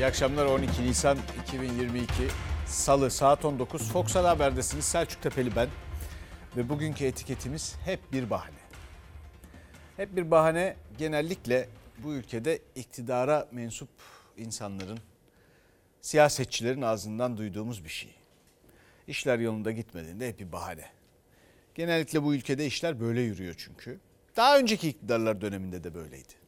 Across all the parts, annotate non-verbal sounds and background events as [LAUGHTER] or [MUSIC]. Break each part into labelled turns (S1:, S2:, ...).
S1: İyi akşamlar 12 Nisan 2022 Salı saat 19 Fox Haber'desiniz. Selçuk Tepeli ben ve bugünkü etiketimiz hep bir bahane. Hep bir bahane genellikle bu ülkede iktidara mensup insanların, siyasetçilerin ağzından duyduğumuz bir şey. İşler yolunda gitmediğinde hep bir bahane. Genellikle bu ülkede işler böyle yürüyor çünkü. Daha önceki iktidarlar döneminde de böyleydi.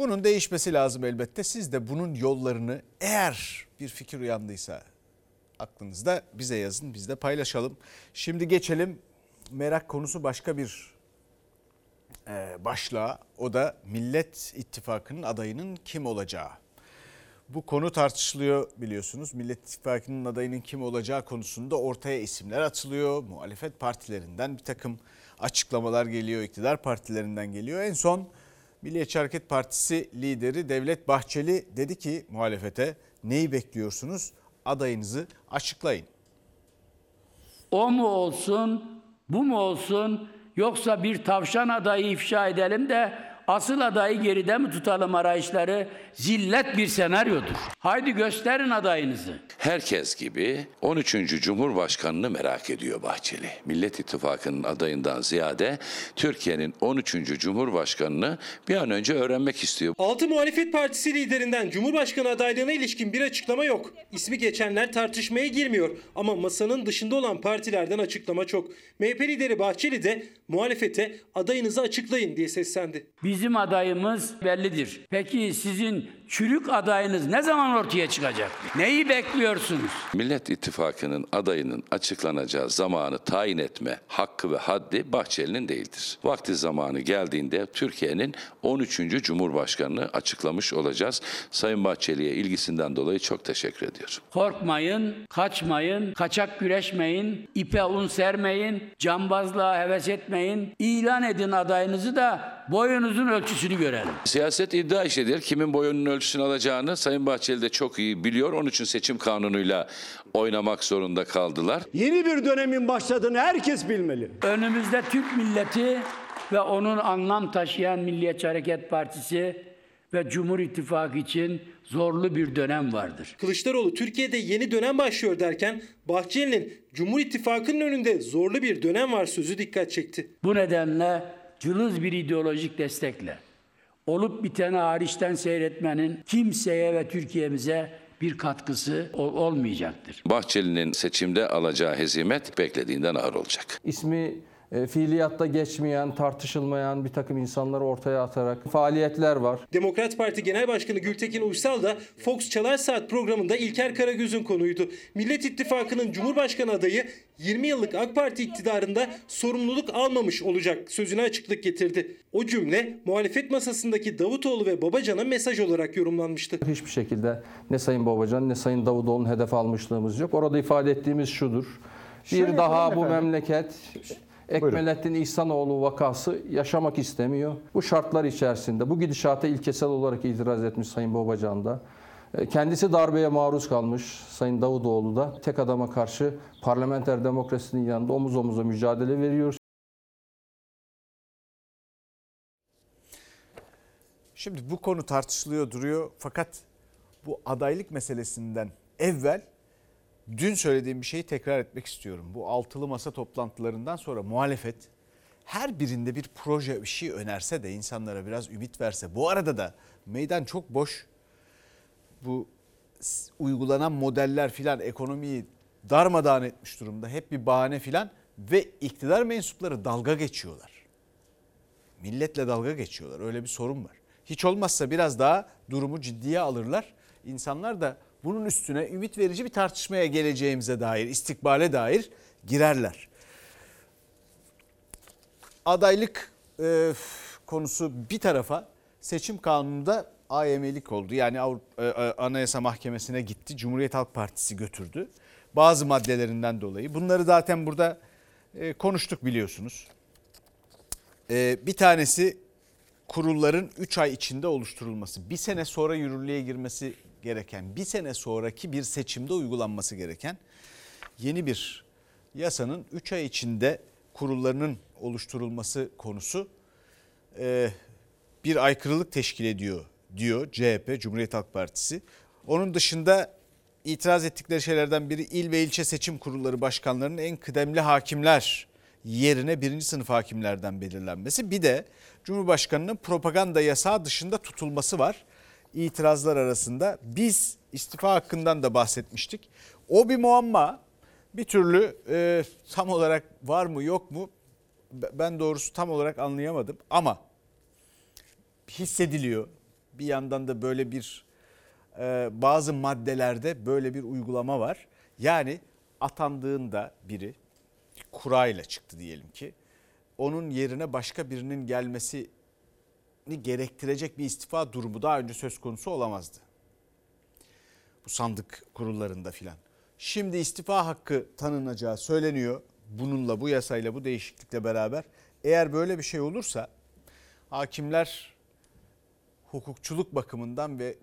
S1: Bunun değişmesi lazım elbette. Siz de bunun yollarını eğer bir fikir uyandıysa aklınızda bize yazın, biz de paylaşalım. Şimdi geçelim merak konusu başka bir e, başlığa. O da Millet İttifakı'nın adayının kim olacağı. Bu konu tartışılıyor biliyorsunuz. Millet İttifakı'nın adayının kim olacağı konusunda ortaya isimler atılıyor. Muhalefet partilerinden bir takım açıklamalar geliyor, iktidar partilerinden geliyor. En son Milliyetçi Hareket Partisi lideri Devlet Bahçeli dedi ki muhalefete neyi bekliyorsunuz? Adayınızı açıklayın.
S2: O mu olsun, bu mu olsun yoksa bir tavşan adayı ifşa edelim de asıl adayı geride mi tutalım arayışları zillet bir senaryodur. Haydi gösterin adayınızı.
S3: Herkes gibi 13. Cumhurbaşkanını merak ediyor Bahçeli. Millet İttifakı'nın adayından ziyade Türkiye'nin 13. Cumhurbaşkanını bir an önce öğrenmek istiyor.
S4: Altı muhalefet partisi liderinden Cumhurbaşkanı adaylığına ilişkin bir açıklama yok. İsmi geçenler tartışmaya girmiyor ama masanın dışında olan partilerden açıklama çok. MHP lideri Bahçeli de muhalefete adayınızı açıklayın diye seslendi.
S2: Bizim adayımız bellidir. Peki sizin çürük adayınız ne zaman ortaya çıkacak? Neyi bekliyorsunuz?
S3: Millet İttifakı'nın adayının açıklanacağı zamanı tayin etme hakkı ve haddi Bahçeli'nin değildir. Vakti zamanı geldiğinde Türkiye'nin 13. Cumhurbaşkanını açıklamış olacağız. Sayın Bahçeli'ye ilgisinden dolayı çok teşekkür ediyorum.
S2: Korkmayın, kaçmayın, kaçak güreşmeyin, ipe un sermeyin, cambazlığa heves etmeyin. İlan edin adayınızı da boyunuzun ölçüsünü görelim.
S3: Siyaset iddia işidir. Kimin boyunun ölçüsünü alacağını Sayın Bahçeli de çok iyi biliyor. Onun için seçim kanunuyla oynamak zorunda kaldılar.
S5: Yeni bir dönemin başladığını herkes bilmeli.
S2: Önümüzde Türk milleti ve onun anlam taşıyan Milliyetçi Hareket Partisi ve Cumhur İttifakı için zorlu bir dönem vardır.
S4: Kılıçdaroğlu Türkiye'de yeni dönem başlıyor derken Bahçeli'nin Cumhur İttifakı'nın önünde zorlu bir dönem var sözü dikkat çekti.
S2: Bu nedenle cılız bir ideolojik destekle olup biteni hariçten seyretmenin kimseye ve Türkiye'mize bir katkısı ol- olmayacaktır.
S3: Bahçeli'nin seçimde alacağı hezimet beklediğinden ağır olacak.
S6: ismi e, fiiliyatta geçmeyen, tartışılmayan bir takım insanları ortaya atarak faaliyetler var.
S4: Demokrat Parti Genel Başkanı Gültekin Uysal da Fox Çalar Saat programında İlker Karagöz'ün konuydu. Millet İttifakı'nın Cumhurbaşkanı adayı 20 yıllık AK Parti iktidarında sorumluluk almamış olacak sözüne açıklık getirdi. O cümle muhalefet masasındaki Davutoğlu ve Babacan'a mesaj olarak yorumlanmıştı.
S6: Hiçbir şekilde ne Sayın Babacan ne Sayın Davutoğlu'nun hedef almışlığımız yok. Orada ifade ettiğimiz şudur. Bir
S7: Şöyle
S6: daha bu
S7: efendim.
S6: memleket Ekmelettin İhsanoğlu vakası yaşamak istemiyor. Bu şartlar içerisinde bu gidişata ilkesel olarak itiraz etmiş Sayın Babacan da. E, Kendisi darbeye maruz kalmış Sayın Davutoğlu da tek adama karşı parlamenter demokrasinin yanında omuz omuza mücadele veriyoruz.
S1: Şimdi bu konu tartışılıyor duruyor fakat bu adaylık meselesinden evvel dün söylediğim bir şeyi tekrar etmek istiyorum. Bu altılı masa toplantılarından sonra muhalefet her birinde bir proje bir şey önerse de insanlara biraz ümit verse. Bu arada da meydan çok boş. Bu uygulanan modeller filan ekonomiyi darmadağın etmiş durumda. Hep bir bahane filan ve iktidar mensupları dalga geçiyorlar milletle dalga geçiyorlar. Öyle bir sorun var. Hiç olmazsa biraz daha durumu ciddiye alırlar. İnsanlar da bunun üstüne ümit verici bir tartışmaya geleceğimize dair, istikbale dair girerler. Adaylık e, konusu bir tarafa seçim kanununda AYM'lik oldu. Yani e, e, Anayasa Mahkemesi'ne gitti. Cumhuriyet Halk Partisi götürdü. Bazı maddelerinden dolayı. Bunları zaten burada e, konuştuk biliyorsunuz. Ee, bir tanesi kurulların 3 ay içinde oluşturulması, bir sene sonra yürürlüğe girmesi gereken, bir sene sonraki bir seçimde uygulanması gereken yeni bir yasanın 3 ay içinde kurullarının oluşturulması konusu e, bir aykırılık teşkil ediyor diyor CHP, Cumhuriyet Halk Partisi. Onun dışında itiraz ettikleri şeylerden biri il ve ilçe seçim kurulları başkanlarının en kıdemli hakimler yerine birinci sınıf hakimlerden belirlenmesi. Bir de Cumhurbaşkanı'nın propaganda yasağı dışında tutulması var. İtirazlar arasında biz istifa hakkından da bahsetmiştik. O bir muamma. Bir türlü e, tam olarak var mı yok mu ben doğrusu tam olarak anlayamadım ama hissediliyor. Bir yandan da böyle bir e, bazı maddelerde böyle bir uygulama var. Yani atandığında biri kurayla çıktı diyelim ki onun yerine başka birinin gelmesini gerektirecek bir istifa durumu daha önce söz konusu olamazdı. Bu sandık kurullarında filan. Şimdi istifa hakkı tanınacağı söyleniyor. Bununla bu yasayla bu değişiklikle beraber eğer böyle bir şey olursa hakimler hukukçuluk bakımından ve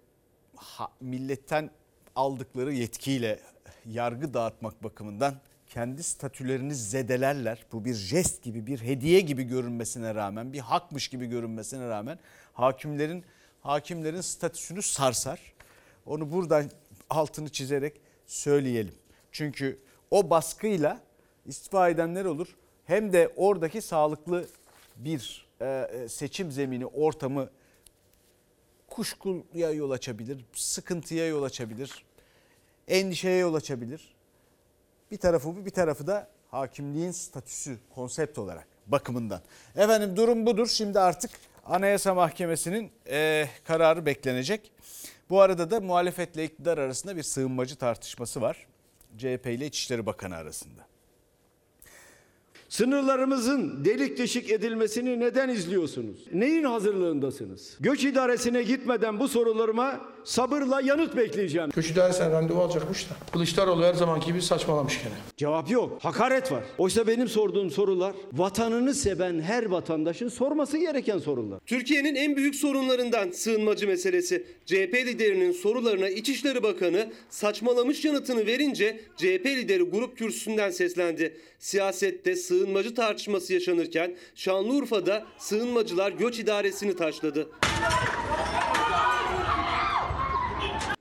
S1: milletten aldıkları yetkiyle yargı dağıtmak bakımından kendi statülerini zedelerler. Bu bir jest gibi, bir hediye gibi görünmesine rağmen, bir hakmış gibi görünmesine rağmen hakimlerin hakimlerin statüsünü sarsar. Onu buradan altını çizerek söyleyelim. Çünkü o baskıyla istifa edenler olur. Hem de oradaki sağlıklı bir e, seçim zemini, ortamı kuşkuya yol açabilir, sıkıntıya yol açabilir, endişeye yol açabilir. Bir tarafı bu bir tarafı da hakimliğin statüsü konsept olarak bakımından. Efendim durum budur. Şimdi artık Anayasa Mahkemesi'nin e, kararı beklenecek. Bu arada da muhalefetle iktidar arasında bir sığınmacı tartışması var. CHP ile İçişleri Bakanı arasında.
S5: Sınırlarımızın delik deşik edilmesini neden izliyorsunuz? Neyin hazırlığındasınız? Göç idaresine gitmeden bu sorularıma sabırla yanıt bekleyeceğim.
S7: Göç idaresine randevu alacakmış da. Kılıçdaroğlu her zamanki gibi saçmalamış gene.
S5: Cevap yok. Hakaret var. Oysa benim sorduğum sorular vatanını seven her vatandaşın sorması gereken sorular.
S4: Türkiye'nin en büyük sorunlarından sığınmacı meselesi. CHP liderinin sorularına İçişleri Bakanı saçmalamış yanıtını verince CHP lideri grup kürsüsünden seslendi. Siyasette sığınmacı tartışması yaşanırken Şanlıurfa'da sığınmacılar göç idaresini taşladı.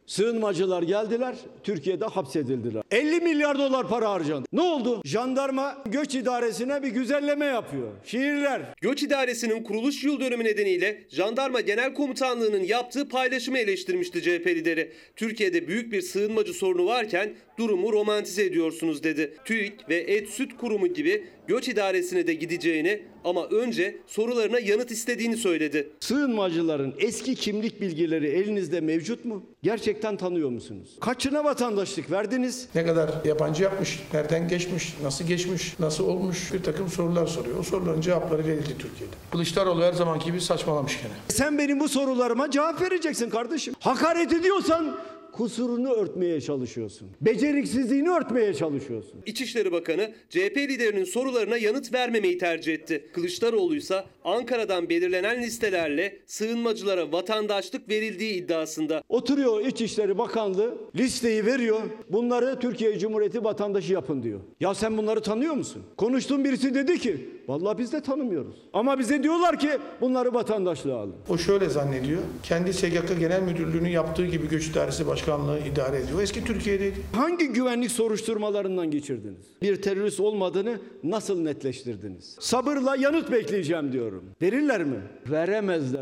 S5: Sığınmacılar geldiler, Türkiye'de hapsedildiler. 50 milyar dolar para harcandı. Ne oldu? Jandarma göç idaresine bir güzelleme yapıyor. Şiirler.
S4: Göç İdaresi'nin kuruluş yıl dönümü nedeniyle Jandarma Genel Komutanlığı'nın yaptığı paylaşımı eleştirmişti CHP lideri. Türkiye'de büyük bir sığınmacı sorunu varken durumu romantize ediyorsunuz dedi. TÜİK ve Et Süt Kurumu gibi Göç İdaresi'ne de gideceğini ama önce sorularına yanıt istediğini söyledi.
S5: Sığınmacıların eski kimlik bilgileri elinizde mevcut mu? Gerçekten tanıyor musunuz? Kaçına vatandaşlık verdiniz?
S7: Ne kadar yabancı yapmış, nereden geçmiş, nasıl geçmiş, nasıl olmuş bir takım sorular soruyor. O soruların cevapları verildi Türkiye'de. Kılıçdaroğlu her zamanki gibi saçmalamış gene.
S5: Sen benim bu sorularıma cevap vereceksin kardeşim. Hakaret ediyorsan kusurunu örtmeye çalışıyorsun. Beceriksizliğini örtmeye çalışıyorsun.
S4: İçişleri Bakanı CHP liderinin sorularına yanıt vermemeyi tercih etti. Kılıçdaroğlu ise Ankara'dan belirlenen listelerle sığınmacılara vatandaşlık verildiği iddiasında.
S5: Oturuyor İçişleri Bakanlığı listeyi veriyor. Bunları Türkiye Cumhuriyeti vatandaşı yapın diyor. Ya sen bunları tanıyor musun? Konuştuğum birisi dedi ki vallahi biz de tanımıyoruz. Ama bize diyorlar ki bunları vatandaşlığa alın.
S7: O şöyle zannediyor. Kendi SGK Genel Müdürlüğü'nün yaptığı gibi Göç İdaresi Başkanlığı idare ediyor. Eski Türkiye'deydi.
S5: Hangi güvenlik soruşturmalarından geçirdiniz? Bir terörist olmadığını nasıl netleştirdiniz? Sabırla yanıt bekleyeceğim diyorum. Verirler mi? Veremezler.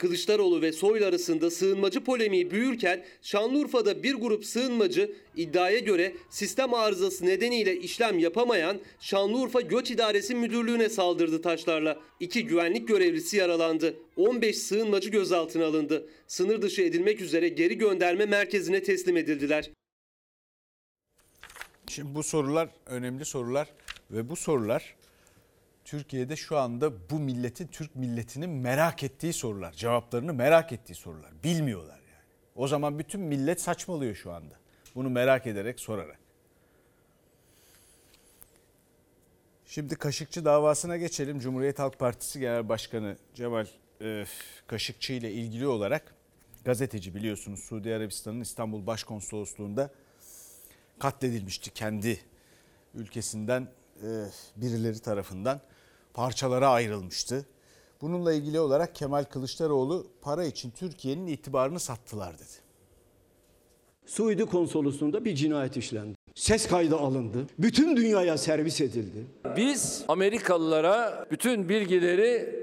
S4: Kılıçdaroğlu ve Soylu arasında sığınmacı polemiği büyürken Şanlıurfa'da bir grup sığınmacı iddiaya göre sistem arızası nedeniyle işlem yapamayan Şanlıurfa Göç İdaresi Müdürlüğü'ne saldırdı taşlarla. İki güvenlik görevlisi yaralandı. 15 sığınmacı gözaltına alındı. Sınır dışı edilmek üzere geri gönderme merkezine teslim edildiler.
S1: Şimdi bu sorular önemli sorular ve bu sorular Türkiye'de şu anda bu milletin, Türk milletinin merak ettiği sorular. Cevaplarını merak ettiği sorular. Bilmiyorlar yani. O zaman bütün millet saçmalıyor şu anda. Bunu merak ederek, sorarak. Şimdi Kaşıkçı davasına geçelim. Cumhuriyet Halk Partisi Genel Başkanı Cemal e, Kaşıkçı ile ilgili olarak gazeteci biliyorsunuz Suudi Arabistan'ın İstanbul Başkonsolosluğu'nda katledilmişti kendi ülkesinden e, birileri tarafından parçalara ayrılmıştı. Bununla ilgili olarak Kemal Kılıçdaroğlu para için Türkiye'nin itibarını sattılar dedi.
S5: Suudi konsolosluğunda bir cinayet işlendi. Ses kaydı alındı. Bütün dünyaya servis edildi.
S8: Biz Amerikalılara bütün bilgileri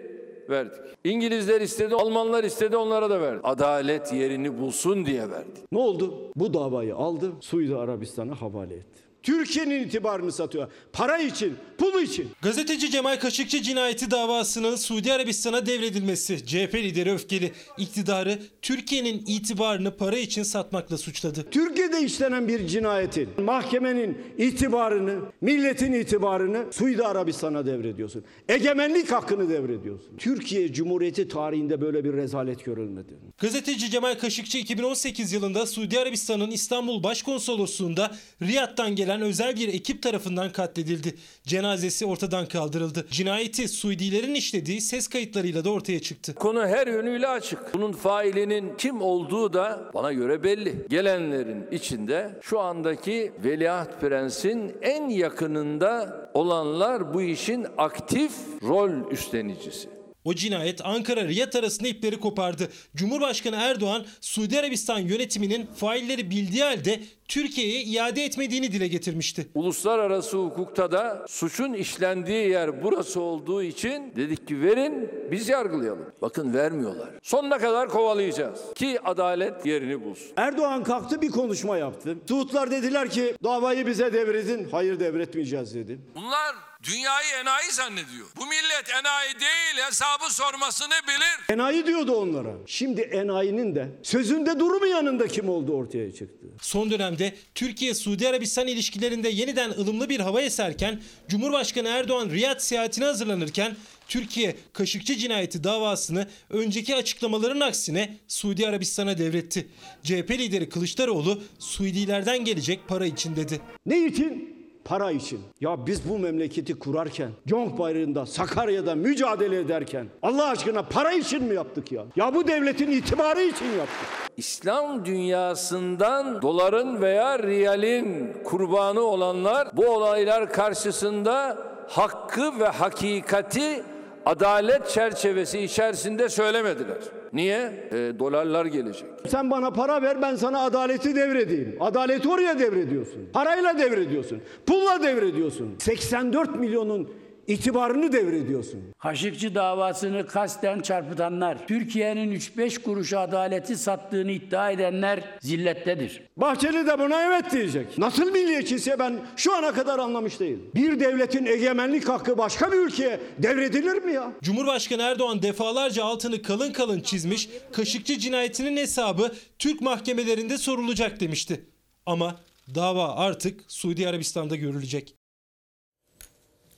S8: verdik. İngilizler istedi, Almanlar istedi onlara da verdik. Adalet yerini bulsun diye verdik.
S5: Ne oldu? Bu davayı aldı, Suudi Arabistan'a havale etti. Türkiye'nin itibarını satıyor. Para için, pul için.
S9: Gazeteci Cemal Kaşıkçı cinayeti davasının Suudi Arabistan'a devredilmesi CHP lideri öfkeli iktidarı Türkiye'nin itibarını para için satmakla suçladı.
S5: Türkiye'de işlenen bir cinayetin mahkemenin itibarını, milletin itibarını Suudi Arabistan'a devrediyorsun. Egemenlik hakkını devrediyorsun. Türkiye Cumhuriyeti tarihinde böyle bir rezalet görülmedi.
S9: Gazeteci Cemal Kaşıkçı 2018 yılında Suudi Arabistan'ın İstanbul Başkonsolosluğu'nda Riyad'dan gelen özel bir ekip tarafından katledildi. Cenazesi ortadan kaldırıldı. Cinayeti Suudilerin işlediği ses kayıtlarıyla da ortaya çıktı.
S8: Konu her yönüyle açık. Bunun failinin kim olduğu da bana göre belli. Gelenlerin içinde şu andaki Veliaht Prens'in en yakınında olanlar bu işin aktif rol üstlenicisi.
S9: O cinayet Ankara Riyad arasında ipleri kopardı. Cumhurbaşkanı Erdoğan Suudi Arabistan yönetiminin failleri bildiği halde Türkiye'ye iade etmediğini dile getirmişti.
S8: Uluslararası hukukta da suçun işlendiği yer burası olduğu için dedik ki verin biz yargılayalım. Bakın vermiyorlar. Sonuna kadar kovalayacağız ki adalet yerini bulsun.
S5: Erdoğan kalktı bir konuşma yaptı. Suudlar dediler ki davayı bize devredin. Hayır devretmeyeceğiz dedi.
S8: Bunlar dünyayı enayi zannediyor. Bu millet enayi değil hesabı sormasını bilir.
S5: Enayi diyordu onlara. Şimdi enayinin de sözünde durmayanın kim olduğu ortaya çıktı.
S9: Son dönemde Türkiye-Suudi Arabistan ilişkilerinde yeniden ılımlı bir hava eserken Cumhurbaşkanı Erdoğan Riyad seyahatine hazırlanırken Türkiye Kaşıkçı cinayeti davasını önceki açıklamaların aksine Suudi Arabistan'a devretti. CHP lideri Kılıçdaroğlu Suudilerden gelecek para için dedi.
S5: Ne için? Para için. Ya biz bu memleketi kurarken, Conk bayrağında, Sakarya'da mücadele ederken Allah aşkına para için mi yaptık ya? Ya bu devletin itibarı için yaptık.
S8: İslam dünyasından doların veya riyalin kurbanı olanlar bu olaylar karşısında hakkı ve hakikati adalet çerçevesi içerisinde söylemediler. Niye? E, dolarlar gelecek.
S5: Sen bana para ver ben sana adaleti devredeyim. Adaleti oraya devrediyorsun. Parayla devrediyorsun. Pulla devrediyorsun. 84 milyonun itibarını devrediyorsun.
S2: Kaşıkçı davasını kasten çarpıtanlar, Türkiye'nin 3-5 kuruş adaleti sattığını iddia edenler zillettedir.
S5: Bahçeli de buna evet diyecek. Nasıl milliyetçiyse ben şu ana kadar anlamış değilim. Bir devletin egemenlik hakkı başka bir ülkeye devredilir mi ya?
S9: Cumhurbaşkanı Erdoğan defalarca altını kalın kalın çizmiş, Kaşıkçı cinayetinin hesabı Türk mahkemelerinde sorulacak demişti. Ama dava artık Suudi Arabistan'da görülecek.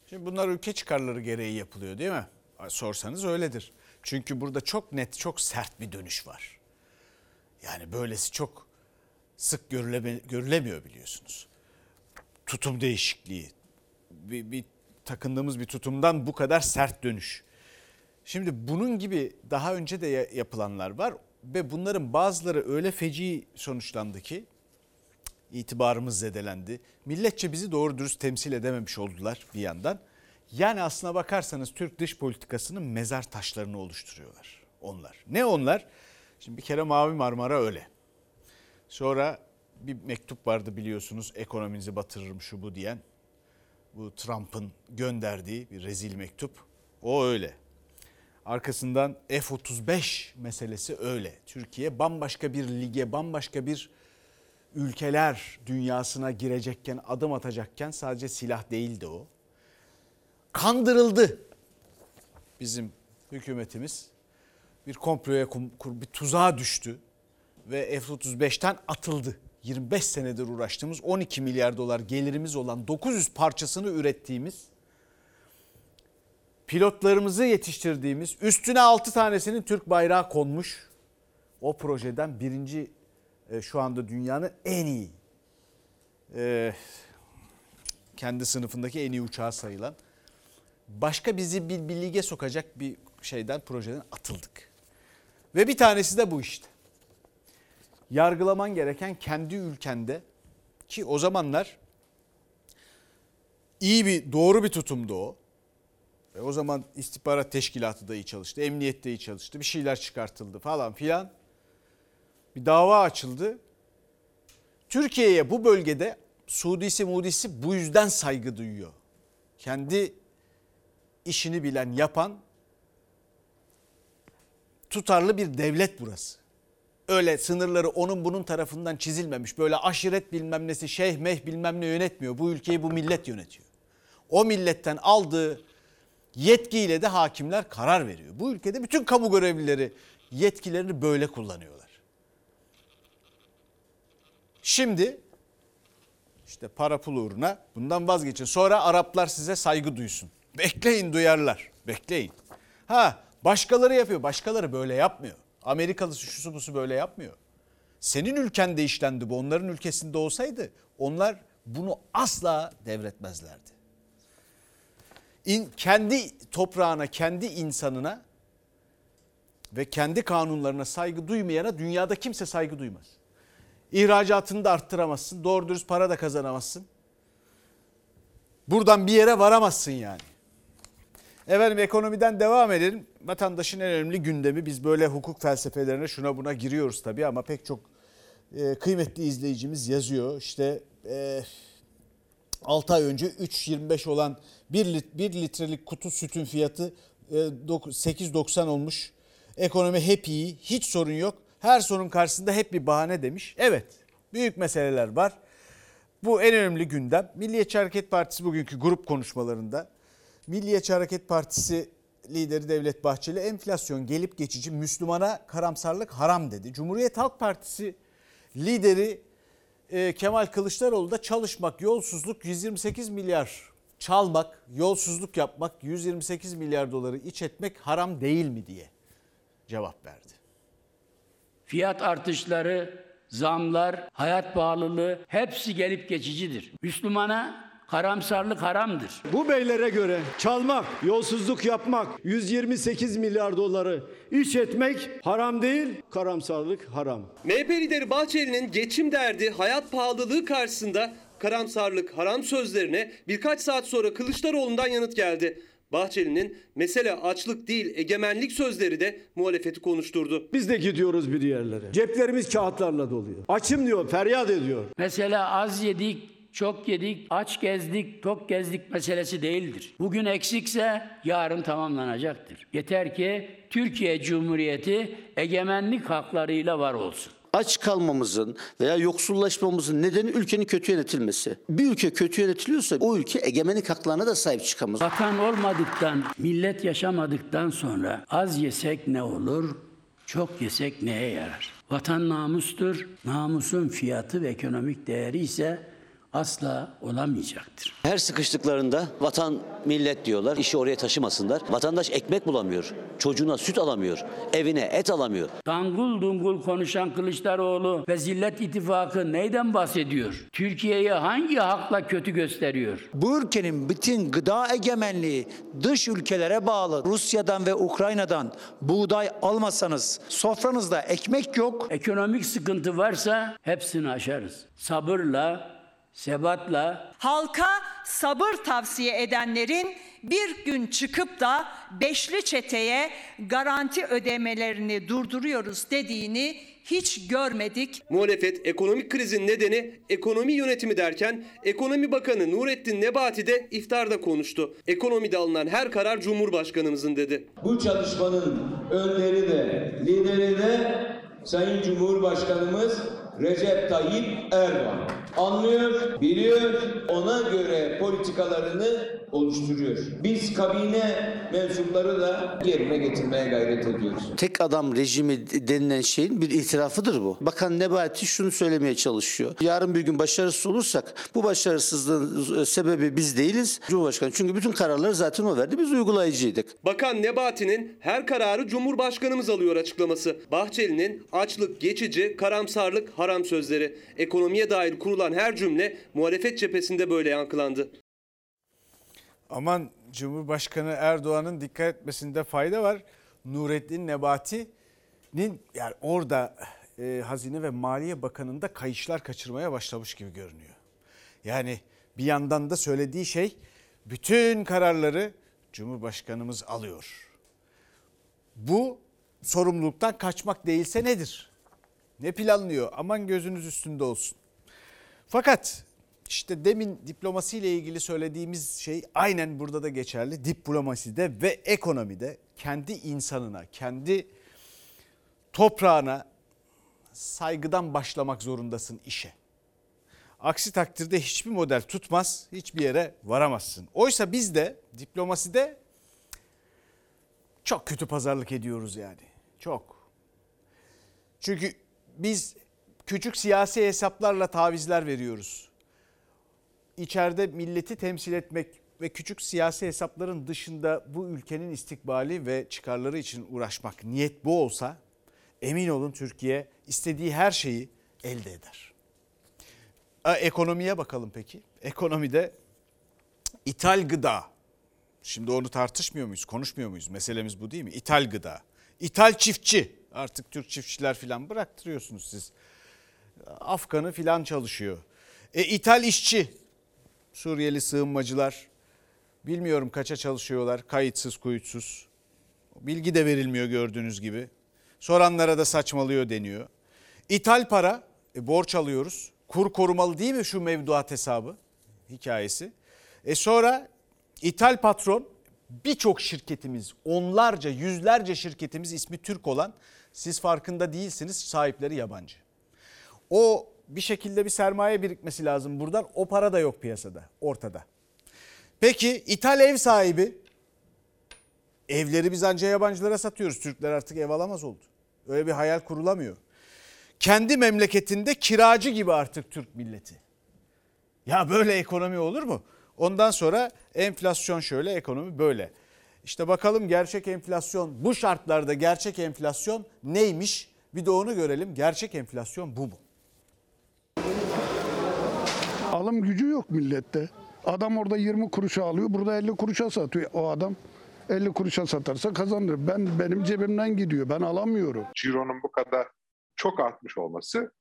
S1: Şimdi bunlar ülke çıkarları gereği yapılıyor değil mi? Sorsanız öyledir. Çünkü burada çok net, çok sert bir dönüş var. Yani böylesi çok sık görüleme, görülemiyor biliyorsunuz. Tutum değişikliği. Bir, bir takındığımız bir tutumdan bu kadar sert dönüş. Şimdi bunun gibi daha önce de yapılanlar var ve bunların bazıları öyle feci sonuçlandı ki itibarımız zedelendi. Milletçe bizi doğru dürüst temsil edememiş oldular bir yandan. Yani aslına bakarsanız Türk dış politikasının mezar taşlarını oluşturuyorlar onlar. Ne onlar? Şimdi bir kere Mavi Marmara öyle. Sonra bir mektup vardı biliyorsunuz ekonominizi batırırım şu bu diyen. Bu Trump'ın gönderdiği bir rezil mektup. O öyle. Arkasından F-35 meselesi öyle. Türkiye bambaşka bir lige, bambaşka bir ülkeler dünyasına girecekken, adım atacakken sadece silah değildi o. Kandırıldı bizim hükümetimiz. Bir komploya, bir tuzağa düştü ve F-35'ten atıldı. 25 senedir uğraştığımız 12 milyar dolar gelirimiz olan 900 parçasını ürettiğimiz pilotlarımızı yetiştirdiğimiz üstüne 6 tanesinin Türk bayrağı konmuş o projeden birinci e, şu anda dünyanın en iyi e, kendi sınıfındaki en iyi uçağı sayılan başka bizi bir, bir lige sokacak bir şeyden projeden atıldık. Ve bir tanesi de bu işte. Yargılaman gereken kendi ülkende ki o zamanlar iyi bir doğru bir tutumdu o. E o zaman istihbarat teşkilatı da iyi çalıştı. Emniyet de iyi çalıştı. Bir şeyler çıkartıldı falan filan. Bir dava açıldı. Türkiye'ye bu bölgede Suudisi Mudisi bu yüzden saygı duyuyor. Kendi işini bilen yapan tutarlı bir devlet burası. Öyle sınırları onun bunun tarafından çizilmemiş. Böyle aşiret bilmem nesi şeyh meh bilmem ne yönetmiyor. Bu ülkeyi bu millet yönetiyor. O milletten aldığı yetkiyle de hakimler karar veriyor. Bu ülkede bütün kamu görevlileri yetkilerini böyle kullanıyorlar. Şimdi işte para pul uğruna bundan vazgeçin. Sonra Araplar size saygı duysun. Bekleyin duyarlar. Bekleyin. Ha başkaları yapıyor. Başkaları böyle yapmıyor. Amerikalısı şusu busu böyle yapmıyor. Senin ülkende işlendi bu. Onların ülkesinde olsaydı onlar bunu asla devretmezlerdi. İn, kendi toprağına, kendi insanına ve kendi kanunlarına saygı duymayana dünyada kimse saygı duymaz. İhracatını da arttıramazsın. Doğru dürüst para da kazanamazsın. Buradan bir yere varamazsın yani. Efendim ekonomiden devam edelim. Vatandaşın en önemli gündemi biz böyle hukuk felsefelerine şuna buna giriyoruz tabii ama pek çok e, kıymetli izleyicimiz yazıyor. İşte e, 6 ay önce 3.25 olan 1, lit, 1 litrelik kutu sütün fiyatı e, 8.90 olmuş. Ekonomi hep iyi, hiç sorun yok. Her sorun karşısında hep bir bahane demiş. Evet, büyük meseleler var. Bu en önemli gündem. Milliyetçi Hareket Partisi bugünkü grup konuşmalarında Milliyetçi Hareket Partisi lideri Devlet Bahçeli enflasyon gelip geçici Müslümana karamsarlık haram dedi. Cumhuriyet Halk Partisi lideri e, Kemal Kılıçdaroğlu da çalışmak, yolsuzluk 128 milyar çalmak, yolsuzluk yapmak, 128 milyar doları iç etmek haram değil mi diye cevap verdi.
S2: Fiyat artışları, zamlar, hayat pahalılığı hepsi gelip geçicidir. Müslümana karamsarlık haramdır.
S5: Bu beylere göre çalmak, yolsuzluk yapmak, 128 milyar doları iş etmek haram değil, karamsarlık haram.
S4: MHP lideri Bahçeli'nin geçim derdi, hayat pahalılığı karşısında karamsarlık, haram sözlerine birkaç saat sonra Kılıçdaroğlu'ndan yanıt geldi. Bahçeli'nin mesele açlık değil egemenlik sözleri de muhalefeti konuşturdu.
S5: Biz de gidiyoruz bir yerlere. Ceplerimiz kağıtlarla doluyor. Açım diyor, feryat ediyor.
S2: Mesela az yedik, çok yedik, aç gezdik, tok gezdik meselesi değildir. Bugün eksikse yarın tamamlanacaktır. Yeter ki Türkiye Cumhuriyeti egemenlik haklarıyla var olsun.
S10: Aç kalmamızın veya yoksullaşmamızın nedeni ülkenin kötü yönetilmesi. Bir ülke kötü yönetiliyorsa o ülke egemenlik haklarına da sahip çıkamaz.
S2: Vatan olmadıktan, millet yaşamadıktan sonra az yesek ne olur, çok yesek neye yarar? Vatan namustur, namusun fiyatı ve ekonomik değeri ise asla olamayacaktır.
S10: Her sıkıştıklarında vatan millet diyorlar. İşi oraya taşımasınlar. Vatandaş ekmek bulamıyor. Çocuğuna süt alamıyor. Evine et alamıyor.
S2: Dangul dungul konuşan Kılıçdaroğlu ve Zillet İttifakı neyden bahsediyor? Türkiye'yi hangi hakla kötü gösteriyor?
S11: Bu ülkenin bütün gıda egemenliği dış ülkelere bağlı. Rusya'dan ve Ukrayna'dan buğday almasanız sofranızda ekmek yok.
S2: Ekonomik sıkıntı varsa hepsini aşarız. Sabırla, sebatla,
S12: Halka sabır tavsiye edenlerin bir gün çıkıp da beşli çeteye garanti ödemelerini durduruyoruz dediğini hiç görmedik.
S4: Muhalefet ekonomik krizin nedeni ekonomi yönetimi derken Ekonomi Bakanı Nurettin Nebati de iftarda konuştu. Ekonomide alınan her karar Cumhurbaşkanımızın dedi.
S13: Bu çalışmanın önderi de lideri de Sayın Cumhurbaşkanımız Recep Tayyip Erdoğan. Anlıyor, biliyor, ona göre politikalarını oluşturuyor. Biz kabine mensupları da yerine getirmeye gayret ediyoruz.
S10: Tek adam rejimi denilen şeyin bir itirafıdır bu. Bakan Nebati şunu söylemeye çalışıyor. Yarın bir gün başarısız olursak bu başarısızlığın sebebi biz değiliz. Cumhurbaşkanı çünkü bütün kararları zaten o verdi. Biz uygulayıcıydık.
S4: Bakan Nebati'nin her kararı Cumhurbaşkanımız alıyor açıklaması. Bahçeli'nin açlık geçici, karamsarlık haram sözleri. Ekonomiye dair kurulan her cümle muhalefet cephesinde böyle yankılandı.
S1: Aman Cumhurbaşkanı Erdoğan'ın dikkat etmesinde fayda var. Nurettin Nebati'nin yani orada e, Hazine ve Maliye Bakanı'nda kayışlar kaçırmaya başlamış gibi görünüyor. Yani bir yandan da söylediği şey bütün kararları Cumhurbaşkanımız alıyor. Bu sorumluluktan kaçmak değilse nedir? Ne planlıyor? Aman gözünüz üstünde olsun. Fakat işte demin diplomasiyle ilgili söylediğimiz şey aynen burada da geçerli. Diplomaside ve ekonomide kendi insanına, kendi toprağına saygıdan başlamak zorundasın işe. Aksi takdirde hiçbir model tutmaz, hiçbir yere varamazsın. Oysa biz de diplomaside çok kötü pazarlık ediyoruz yani. Çok. Çünkü biz küçük siyasi hesaplarla tavizler veriyoruz. İçeride milleti temsil etmek ve küçük siyasi hesapların dışında bu ülkenin istikbali ve çıkarları için uğraşmak niyet bu olsa emin olun Türkiye istediği her şeyi elde eder. E, ekonomiye bakalım peki. Ekonomide ithal gıda. Şimdi onu tartışmıyor muyuz, konuşmuyor muyuz? Meselemiz bu değil mi? İthal gıda. İthal çiftçi. Artık Türk çiftçiler filan bıraktırıyorsunuz siz. Afganı filan çalışıyor. E, ithal işçi. Suriyeli sığınmacılar. Bilmiyorum kaça çalışıyorlar. Kayıtsız, kuyutsuz. Bilgi de verilmiyor gördüğünüz gibi. Soranlara da saçmalıyor deniyor. İthal para, e, borç alıyoruz. Kur korumalı değil mi şu mevduat hesabı hikayesi? E sonra ithal patron birçok şirketimiz, onlarca, yüzlerce şirketimiz ismi Türk olan siz farkında değilsiniz sahipleri yabancı. O bir şekilde bir sermaye birikmesi lazım buradan. O para da yok piyasada, ortada. Peki ithal ev sahibi evleri biz anca yabancılara satıyoruz. Türkler artık ev alamaz oldu. Öyle bir hayal kurulamıyor. Kendi memleketinde kiracı gibi artık Türk milleti. Ya böyle ekonomi olur mu? Ondan sonra enflasyon şöyle, ekonomi böyle. İşte bakalım gerçek enflasyon bu şartlarda gerçek enflasyon neymiş? Bir de onu görelim. Gerçek enflasyon bu mu?
S14: Alım gücü yok millette. Adam orada 20 kuruşa alıyor, burada 50 kuruşa satıyor. O adam 50 kuruşa satarsa kazanır. Ben benim cebimden gidiyor. Ben alamıyorum.
S15: Ciro'nun bu kadar çok artmış olması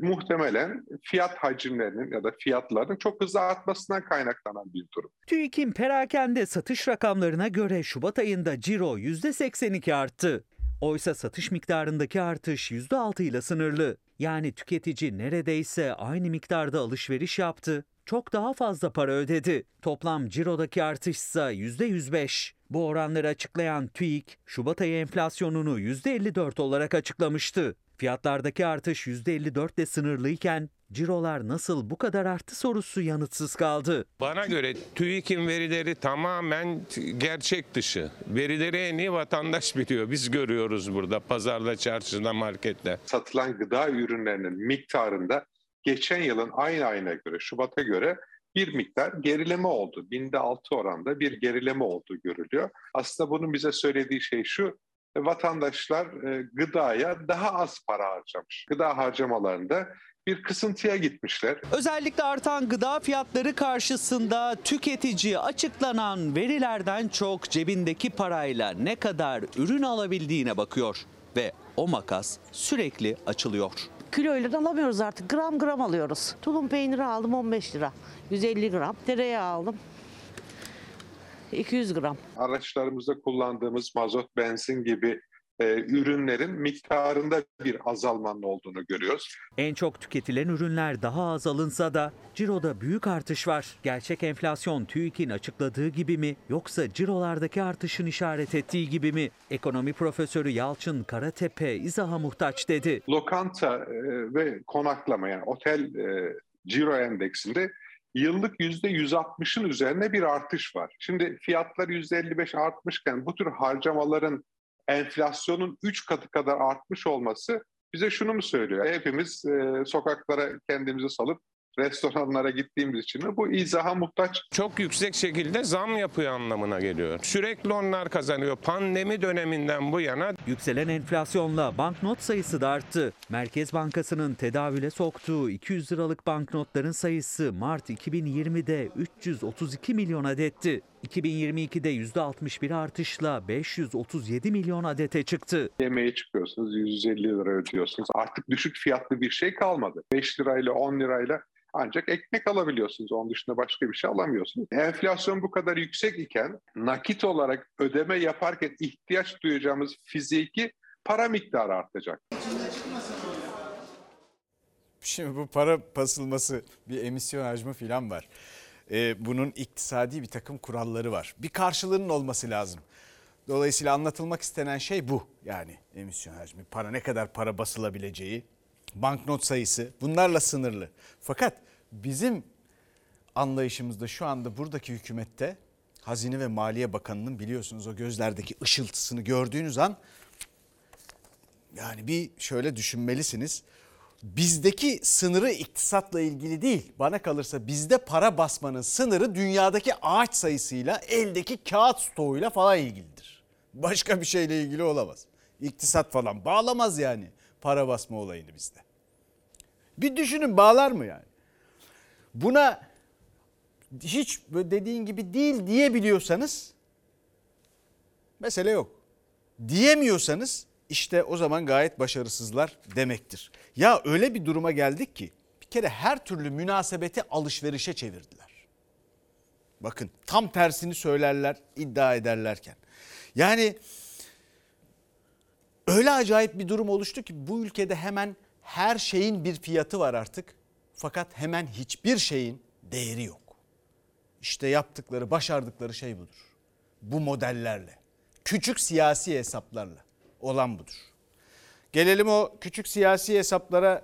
S15: muhtemelen fiyat hacimlerinin ya da fiyatların çok hızlı artmasından kaynaklanan bir durum.
S16: TÜİK'in perakende satış rakamlarına göre Şubat ayında ciro %82 arttı. Oysa satış miktarındaki artış %6 ile sınırlı. Yani tüketici neredeyse aynı miktarda alışveriş yaptı, çok daha fazla para ödedi. Toplam cirodaki artış ise %105. Bu oranları açıklayan TÜİK, Şubat ayı enflasyonunu %54 olarak açıklamıştı. Fiyatlardaki artış %54 ile sınırlıyken cirolar nasıl bu kadar arttı sorusu yanıtsız kaldı.
S17: Bana göre TÜİK'in verileri tamamen gerçek dışı. Verileri en iyi vatandaş biliyor. Biz görüyoruz burada pazarda, çarşıda, markette.
S15: Satılan gıda ürünlerinin miktarında geçen yılın aynı ayına göre, Şubat'a göre bir miktar gerileme oldu. Binde altı oranda bir gerileme olduğu görülüyor. Aslında bunun bize söylediği şey şu, vatandaşlar e, gıdaya daha az para harcamış. Gıda harcamalarında bir kısıntıya gitmişler.
S16: Özellikle artan gıda fiyatları karşısında tüketici açıklanan verilerden çok cebindeki parayla ne kadar ürün alabildiğine bakıyor ve o makas sürekli açılıyor.
S18: Kiloyla da alamıyoruz artık. Gram gram alıyoruz. Tulum peyniri aldım 15 lira. 150 gram. Tereyağı aldım. 200 gram.
S15: Araçlarımızda kullandığımız mazot, benzin gibi e, ürünlerin miktarında bir azalmanın olduğunu görüyoruz.
S16: En çok tüketilen ürünler daha az alınsa da ciroda büyük artış var. Gerçek enflasyon TÜİK'in açıkladığı gibi mi yoksa cirolardaki artışın işaret ettiği gibi mi? Ekonomi profesörü Yalçın Karatepe izaha muhtaç dedi.
S15: Lokanta e, ve konaklama yani otel e, ciro endeksinde yıllık %160'ın üzerine bir artış var. Şimdi fiyatlar %55 artmışken bu tür harcamaların enflasyonun 3 katı kadar artmış olması bize şunu mu söylüyor? Hepimiz e, sokaklara kendimizi salıp restoranlara gittiğimiz için mi bu izaha muhtaç.
S17: Çok yüksek şekilde zam yapıyor anlamına geliyor. Sürekli onlar kazanıyor. Pandemi döneminden bu yana
S16: Yükselen enflasyonla banknot sayısı da arttı. Merkez Bankası'nın tedavüle soktuğu 200 liralık banknotların sayısı Mart 2020'de 332 milyon adetti. 2022'de %61 artışla 537 milyon adete çıktı.
S15: Yemeğe çıkıyorsunuz 150 lira ödüyorsunuz. Artık düşük fiyatlı bir şey kalmadı. 5 lirayla 10 lirayla Ancak ekmek alabiliyorsunuz. Onun dışında başka bir şey alamıyorsunuz. Enflasyon bu kadar yüksek iken nakit olarak ödeme yaparken ihtiyaç duyacağımız fiziki para miktarı artacak.
S1: Şimdi bu para basılması bir emisyon hacmi falan var. Ee, bunun iktisadi bir takım kuralları var. Bir karşılığının olması lazım. Dolayısıyla anlatılmak istenen şey bu. Yani emisyon hacmi, para ne kadar para basılabileceği, banknot sayısı bunlarla sınırlı. Fakat bizim anlayışımızda şu anda buradaki hükümette Hazine ve Maliye Bakanı'nın biliyorsunuz o gözlerdeki ışıltısını gördüğünüz an yani bir şöyle düşünmelisiniz. Bizdeki sınırı iktisatla ilgili değil. Bana kalırsa bizde para basmanın sınırı dünyadaki ağaç sayısıyla, eldeki kağıt stoğuyla falan ilgilidir. Başka bir şeyle ilgili olamaz. İktisat falan bağlamaz yani para basma olayını bizde. Bir düşünün bağlar mı yani? Buna hiç dediğin gibi değil diyebiliyorsanız mesele yok. Diyemiyorsanız işte o zaman gayet başarısızlar demektir. Ya öyle bir duruma geldik ki bir kere her türlü münasebeti alışverişe çevirdiler. Bakın tam tersini söylerler iddia ederlerken. Yani öyle acayip bir durum oluştu ki bu ülkede hemen her şeyin bir fiyatı var artık. Fakat hemen hiçbir şeyin değeri yok. İşte yaptıkları, başardıkları şey budur. Bu modellerle, küçük siyasi hesaplarla olan budur. Gelelim o küçük siyasi hesaplara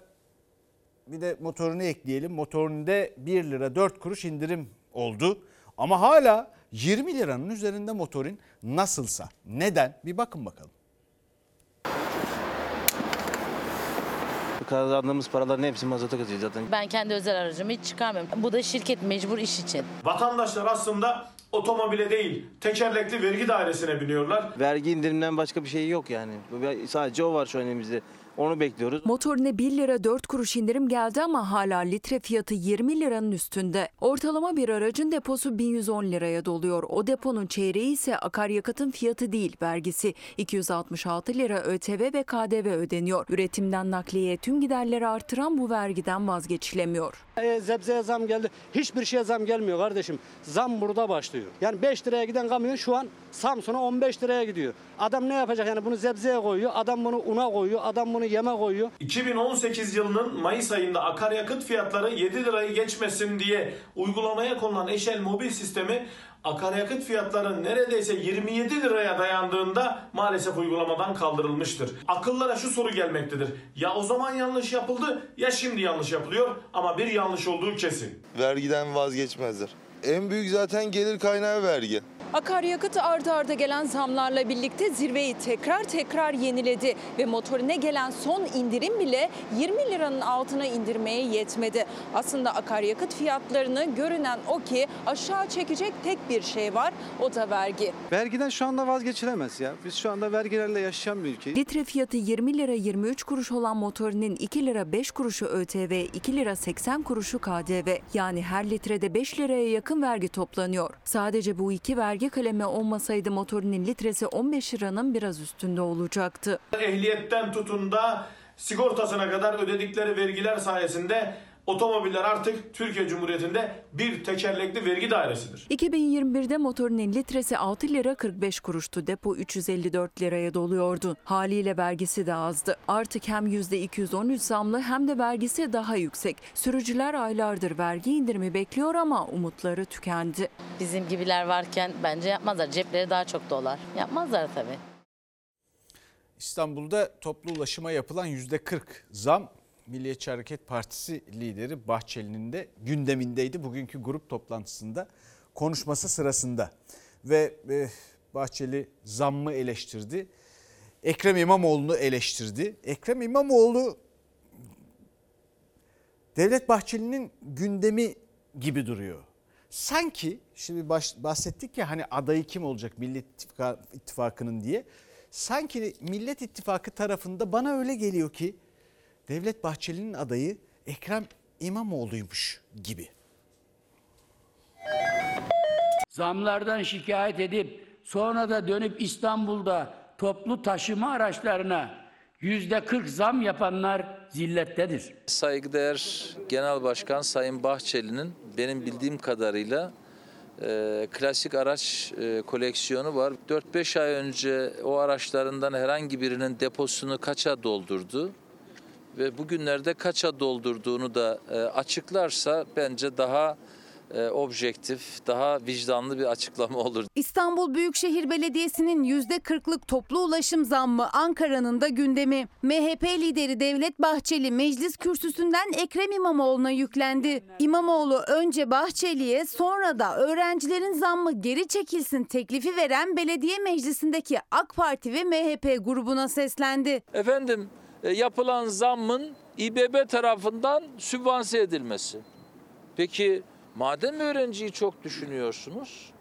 S1: bir de motorunu ekleyelim. Motorunda 1 lira 4 kuruş indirim oldu. Ama hala 20 liranın üzerinde motorin nasılsa. Neden? Bir bakın bakalım.
S19: Kazandığımız paraların hepsi mazota gidiyor zaten.
S20: Ben kendi özel aracımı hiç çıkarmıyorum. Bu da şirket mecbur iş için.
S21: Vatandaşlar aslında otomobile değil tekerlekli vergi dairesine biniyorlar.
S19: Vergi indirimden başka bir şey yok yani. Sadece o var şu an elimizde. Onu bekliyoruz.
S22: Motorine 1 lira 4 kuruş indirim geldi ama hala litre fiyatı 20 liranın üstünde. Ortalama bir aracın deposu 1110 liraya doluyor. O deponun çeyreği ise akaryakıtın fiyatı değil vergisi. 266 lira ÖTV ve KDV ödeniyor. Üretimden nakliyeye tüm giderleri artıran bu vergiden vazgeçilemiyor.
S23: E, zebzeye zam geldi. Hiçbir şeye zam gelmiyor kardeşim. Zam burada başlıyor. Yani 5 liraya giden kamyon şu an Samsun'a 15 liraya gidiyor. Adam ne yapacak yani bunu zebzeye koyuyor, adam bunu una koyuyor, adam bunu yeme koyuyor.
S21: 2018 yılının Mayıs ayında akaryakıt fiyatları 7 lirayı geçmesin diye uygulamaya konulan Eşel mobil sistemi akaryakıt fiyatları neredeyse 27 liraya dayandığında maalesef uygulamadan kaldırılmıştır. Akıllara şu soru gelmektedir. Ya o zaman yanlış yapıldı ya şimdi yanlış yapılıyor ama bir yanlış olduğu kesin.
S24: Vergiden vazgeçmezler. En büyük zaten gelir kaynağı vergi.
S22: Akaryakıt ardı arda gelen zamlarla birlikte zirveyi tekrar tekrar yeniledi ve motorine gelen son indirim bile 20 liranın altına indirmeye yetmedi. Aslında akaryakıt fiyatlarını görünen o ki aşağı çekecek tek bir şey var o da vergi.
S23: Vergiden şu anda vazgeçilemez ya. Biz şu anda vergilerle yaşayan bir ülkeyiz.
S22: Litre fiyatı 20 lira 23 kuruş olan motorinin 2 lira 5 kuruşu ÖTV, 2 lira 80 kuruşu KDV. Yani her litrede 5 liraya yakın vergi toplanıyor. Sadece bu iki vergi kalemi olmasaydı motorinin litresi 15 liranın biraz üstünde olacaktı.
S21: Ehliyetten tutun da sigortasına kadar ödedikleri vergiler sayesinde otomobiller artık Türkiye Cumhuriyeti'nde bir tekerlekli vergi dairesidir.
S22: 2021'de motorinin litresi 6 lira 45 kuruştu. Depo 354 liraya doluyordu. Haliyle vergisi de azdı. Artık hem %213 zamlı hem de vergisi daha yüksek. Sürücüler aylardır vergi indirimi bekliyor ama umutları tükendi.
S20: Bizim gibiler varken bence yapmazlar. Cepleri daha çok dolar. Yapmazlar tabii.
S1: İstanbul'da toplu ulaşıma yapılan %40 zam Milliyetçi Hareket Partisi lideri Bahçeli'nin de gündemindeydi. Bugünkü grup toplantısında konuşması sırasında ve e, Bahçeli zammı eleştirdi. Ekrem İmamoğlu'nu eleştirdi. Ekrem İmamoğlu Devlet Bahçeli'nin gündemi gibi duruyor. Sanki şimdi bahsettik ya hani adayı kim olacak Millet İttifakı'nın diye. Sanki Millet İttifakı tarafında bana öyle geliyor ki Devlet Bahçeli'nin adayı Ekrem İmamoğlu'ymuş gibi.
S2: Zamlardan şikayet edip sonra da dönüp İstanbul'da toplu taşıma araçlarına Yüzde 40 zam yapanlar zillettedir.
S25: Saygıdeğer Genel Başkan Sayın Bahçeli'nin benim bildiğim kadarıyla e, klasik araç e, koleksiyonu var. 4-5 ay önce o araçlarından herhangi birinin deposunu kaça doldurdu ve bugünlerde kaça doldurduğunu da e, açıklarsa bence daha e, objektif, daha vicdanlı bir açıklama olur.
S26: İstanbul Büyükşehir Belediyesi'nin %40'lık toplu ulaşım zammı Ankara'nın da gündemi. MHP lideri Devlet Bahçeli meclis kürsüsünden Ekrem İmamoğlu'na yüklendi. İmamoğlu önce Bahçeli'ye sonra da öğrencilerin zammı geri çekilsin teklifi veren belediye meclisindeki AK Parti ve MHP grubuna seslendi.
S25: Efendim yapılan zammın İBB tarafından sübvanse edilmesi. Peki madem öğrenciyi çok düşünüyorsunuz,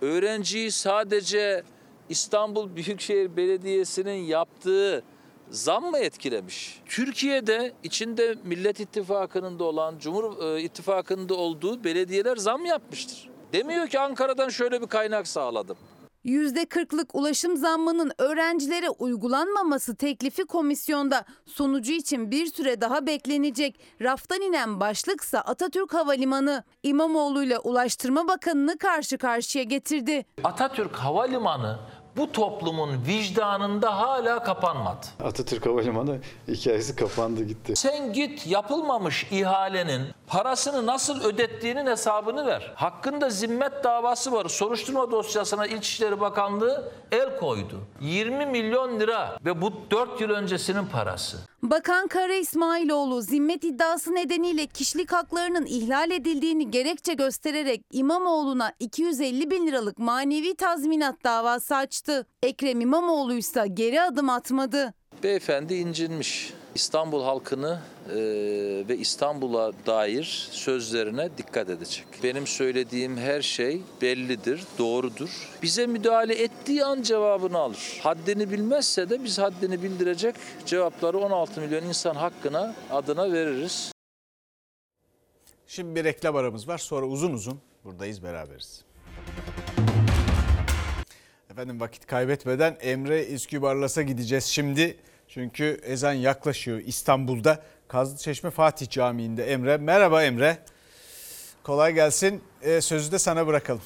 S25: öğrenciyi sadece İstanbul [LAUGHS] Büyükşehir Belediyesi'nin yaptığı zam mı etkilemiş? Türkiye'de içinde Millet İttifakı'nın da olan, Cumhur e, İttifakı'nın da olduğu belediyeler zam yapmıştır. Demiyor ki Ankara'dan şöyle bir kaynak sağladım.
S26: %40'lık ulaşım zammının öğrencilere uygulanmaması teklifi komisyonda. Sonucu için bir süre daha beklenecek. Raftan inen başlıksa Atatürk Havalimanı. İmamoğlu ile Ulaştırma Bakanı'nı karşı karşıya getirdi.
S25: Atatürk Havalimanı bu toplumun vicdanında hala kapanmadı.
S27: Atatürk Havalimanı hikayesi kapandı gitti.
S25: Sen git yapılmamış ihalenin parasını nasıl ödettiğinin hesabını ver. Hakkında zimmet davası var. Soruşturma dosyasına İçişleri Bakanlığı el koydu. 20 milyon lira ve bu 4 yıl öncesinin parası.
S26: Bakan Kara İsmailoğlu zimmet iddiası nedeniyle kişilik haklarının ihlal edildiğini gerekçe göstererek İmamoğlu'na 250 bin liralık manevi tazminat davası açtı. Ekrem İmamoğlu ise geri adım atmadı.
S25: Beyefendi incinmiş. İstanbul halkını e, ve İstanbul'a dair sözlerine dikkat edecek. Benim söylediğim her şey bellidir, doğrudur. Bize müdahale ettiği an cevabını alır. Haddini bilmezse de biz haddini bildirecek cevapları 16 milyon insan hakkına adına veririz.
S1: Şimdi bir reklam aramız var. Sonra uzun uzun buradayız beraberiz. Efendim vakit kaybetmeden Emre İskübarlas'a gideceğiz şimdi. Çünkü ezan yaklaşıyor İstanbul'da. Kazlıçeşme Fatih Camii'nde Emre. Merhaba Emre. Kolay gelsin. Ee, sözü de sana bırakalım.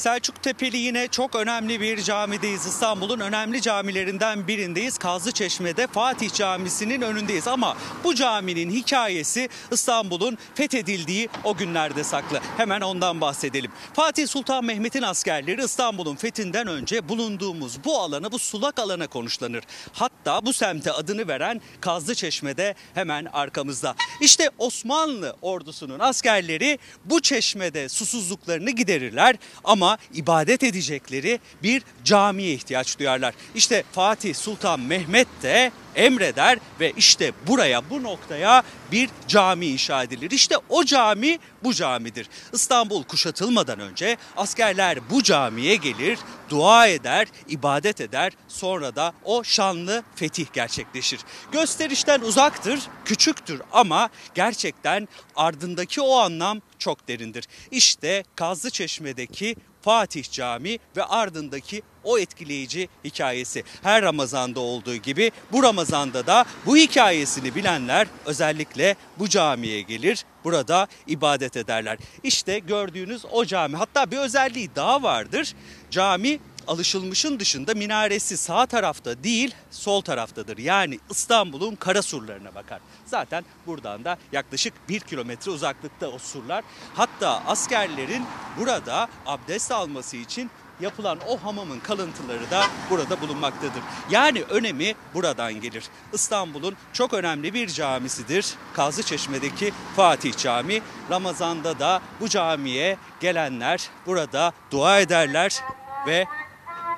S28: Selçuk Tepeli yine çok önemli bir camideyiz. İstanbul'un önemli camilerinden birindeyiz. Kazlıçeşme'de Fatih Camisi'nin önündeyiz. Ama bu caminin hikayesi İstanbul'un fethedildiği o günlerde saklı. Hemen ondan bahsedelim. Fatih Sultan Mehmet'in askerleri İstanbul'un fethinden önce bulunduğumuz bu alana, bu sulak alana konuşlanır. Hatta bu semte adını veren Kazlıçeşme'de hemen arkamızda. İşte Osmanlı ordusunun askerleri bu çeşmede susuzluklarını giderirler ama ibadet edecekleri bir camiye ihtiyaç duyarlar. İşte Fatih Sultan Mehmet de emreder ve işte buraya bu noktaya bir cami inşa edilir. İşte o cami bu camidir. İstanbul kuşatılmadan önce askerler bu camiye gelir, dua eder, ibadet eder. Sonra da o şanlı fetih gerçekleşir. Gösterişten uzaktır, küçüktür ama gerçekten ardındaki o anlam çok derindir. İşte Kazlıçeşme'deki Fatih Camii ve ardındaki o etkileyici hikayesi. Her Ramazan'da olduğu gibi bu Ramazan'da da bu hikayesini bilenler özellikle bu camiye gelir, burada ibadet ederler. İşte gördüğünüz o cami. Hatta bir özelliği daha vardır. Cami alışılmışın dışında minaresi sağ tarafta değil sol taraftadır. Yani İstanbul'un kara surlarına bakar. Zaten buradan da yaklaşık bir kilometre uzaklıkta o surlar. Hatta askerlerin burada abdest alması için yapılan o hamamın kalıntıları da burada bulunmaktadır. Yani önemi buradan gelir. İstanbul'un çok önemli bir camisidir. Kazlıçeşme'deki Fatih Camii. Ramazan'da da bu camiye gelenler burada dua ederler ve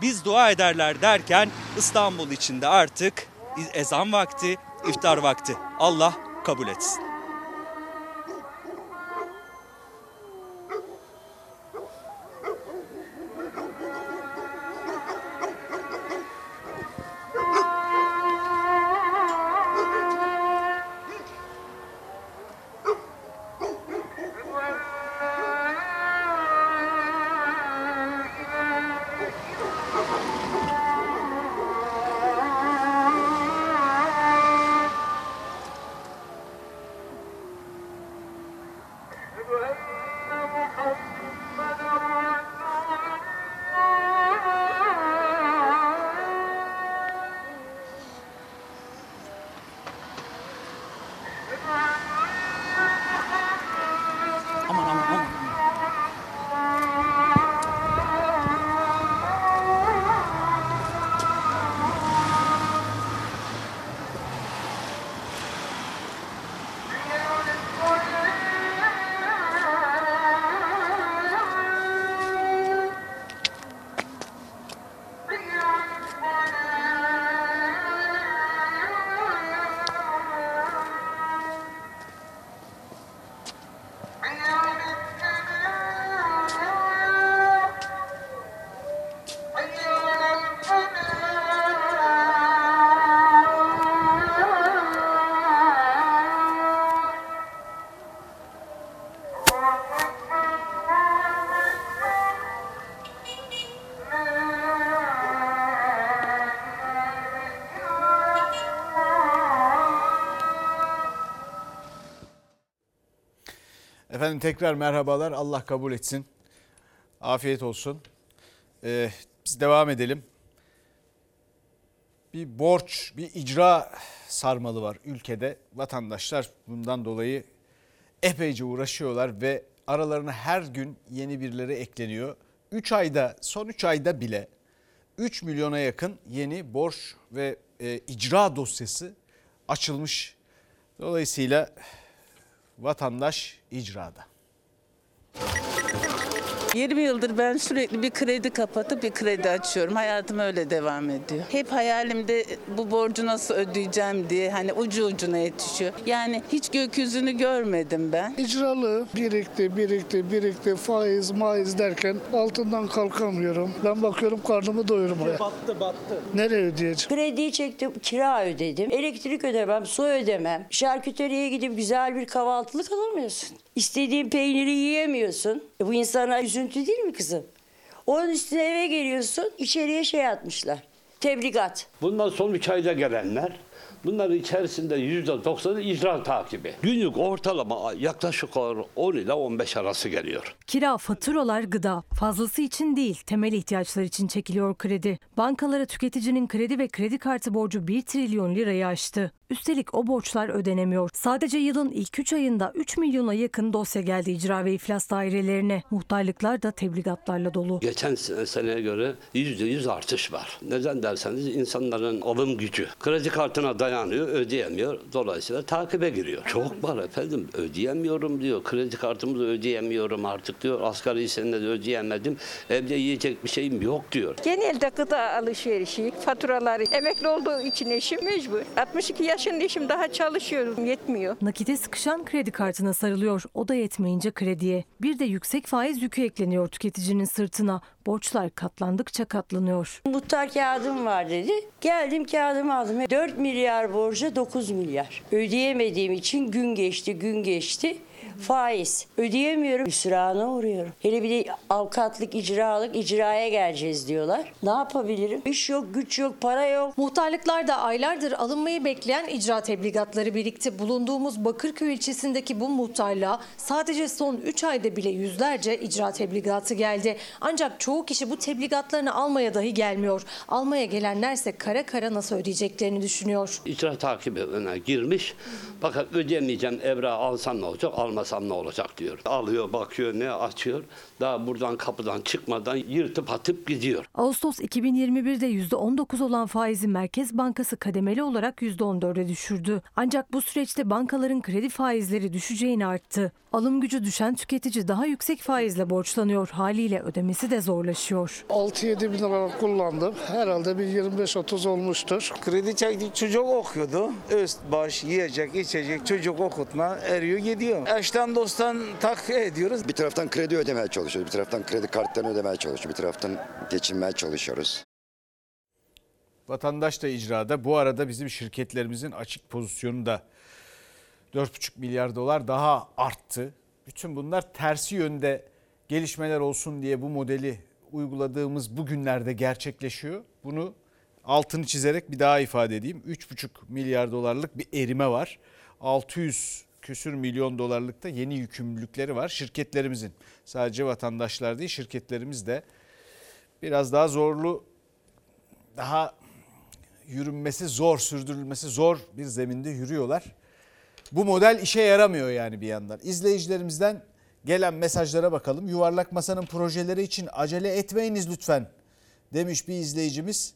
S28: biz dua ederler derken İstanbul içinde artık ezan vakti, iftar vakti. Allah kabul etsin.
S1: Efendim tekrar merhabalar. Allah kabul etsin. Afiyet olsun. Ee, biz devam edelim. Bir borç, bir icra sarmalı var ülkede. Vatandaşlar bundan dolayı epeyce uğraşıyorlar ve aralarına her gün yeni birileri ekleniyor. 3 ayda, son 3 ayda bile 3 milyona yakın yeni borç ve e, icra dosyası açılmış. Dolayısıyla vatandaş icrada.
S29: 20 yıldır ben sürekli bir kredi kapatıp bir kredi açıyorum. Hayatım öyle devam ediyor. Hep hayalimde bu borcu nasıl ödeyeceğim diye hani ucu ucuna yetişiyor. Yani hiç gökyüzünü görmedim ben.
S30: İcralı birikti, birikti, birikti, faiz, maiz derken altından kalkamıyorum. Ben bakıyorum karnımı doyurmaya.
S19: Battı battı.
S30: Nereye ödeyeceğim?
S31: Krediyi çektim, kira ödedim. Elektrik ödemem, su ödemem. Şarküteriye gidip güzel bir kahvaltılık alamıyorsun. İstediğin peyniri yiyemiyorsun. E bu insana üzüntü değil mi kızım? Onun üstüne eve geliyorsun, içeriye şey atmışlar. Tebligat.
S17: Bundan son 3 ayda gelenler bunların içerisinde %90'ı icra takibi. Günlük ortalama yaklaşık olarak 10 ile 15 arası geliyor.
S32: Kira, faturalar, gıda. Fazlası için değil, temel ihtiyaçlar için çekiliyor kredi. Bankalara tüketicinin kredi ve kredi kartı borcu 1 trilyon lirayı aştı. Üstelik o borçlar ödenemiyor. Sadece yılın ilk 3 ayında 3 milyona yakın dosya geldi icra ve iflas dairelerine. Muhtarlıklar da tebligatlarla dolu.
S17: Geçen sene- seneye göre %100 artış var. Neden derseniz insanların alım gücü. Kredi kartına dayanıyor, ödeyemiyor. Dolayısıyla takibe giriyor. Çok var efendim. Ödeyemiyorum diyor. Kredi kartımızı ödeyemiyorum artık diyor. Asgari senede ödeyemedim. Evde yiyecek bir şeyim yok diyor.
S33: Genelde gıda alışverişi, faturaları. Emekli olduğu için eşim mecbur. 62 yaşında eşim daha çalışıyorum, yetmiyor.
S32: Nakite sıkışan kredi kartına sarılıyor. O da yetmeyince krediye. Bir de yüksek faiz yükü ekleniyor tüketicinin sırtına. Borçlar katlandıkça katlanıyor.
S31: Muhtar kağıdım var dedi. Geldim kağıdımı aldım. 4 milyar borca 9 milyar. Ödeyemediğim için gün geçti, gün geçti. Faiz. Ödeyemiyorum. Hüsrana uğruyorum. Hele bir de avukatlık, icralık, icraya geleceğiz diyorlar. Ne yapabilirim? İş yok, güç yok, para yok.
S34: Muhtarlıklarda aylardır alınmayı bekleyen icra tebligatları birikti. Bulunduğumuz Bakırköy ilçesindeki bu muhtarlığa sadece son 3 ayda bile yüzlerce icra tebligatı geldi. Ancak çoğu kişi bu tebligatlarını almaya dahi gelmiyor. Almaya gelenlerse kara kara nasıl ödeyeceklerini düşünüyor.
S17: İcra takibine girmiş. Fakat ödeyemeyeceğim evrağı alsam ne olacak, almasam ne olacak diyor. Alıyor, bakıyor, ne açıyor. Daha buradan kapıdan çıkmadan yırtıp atıp gidiyor.
S32: Ağustos 2021'de %19 olan faizi Merkez Bankası kademeli olarak %14'e düşürdü. Ancak bu süreçte bankaların kredi faizleri düşeceğini arttı. Alım gücü düşen tüketici daha yüksek faizle borçlanıyor. Haliyle ödemesi de zorlaşıyor.
S30: 6-7 bin lira kullandım. Herhalde bir 25-30 olmuştur.
S35: Kredi çektik çocuk okuyordu. Üst baş yiyecek içecek çocuk okutma eriyor gidiyor. Eşten dosttan tak ediyoruz.
S36: Bir taraftan kredi ödemeye çalışıyoruz, bir taraftan kredi kartlarını ödemeye çalışıyoruz, bir taraftan geçinmeye çalışıyoruz.
S1: Vatandaş da icrada. Bu arada bizim şirketlerimizin açık pozisyonu da 4,5 milyar dolar daha arttı. Bütün bunlar tersi yönde gelişmeler olsun diye bu modeli uyguladığımız bu günlerde gerçekleşiyor. Bunu altını çizerek bir daha ifade edeyim. 3,5 milyar dolarlık bir erime var. 600 küsür milyon dolarlık da yeni yükümlülükleri var şirketlerimizin. Sadece vatandaşlar değil şirketlerimiz de biraz daha zorlu, daha yürünmesi zor, sürdürülmesi zor bir zeminde yürüyorlar. Bu model işe yaramıyor yani bir yandan. İzleyicilerimizden gelen mesajlara bakalım. Yuvarlak Masa'nın projeleri için acele etmeyiniz lütfen demiş bir izleyicimiz.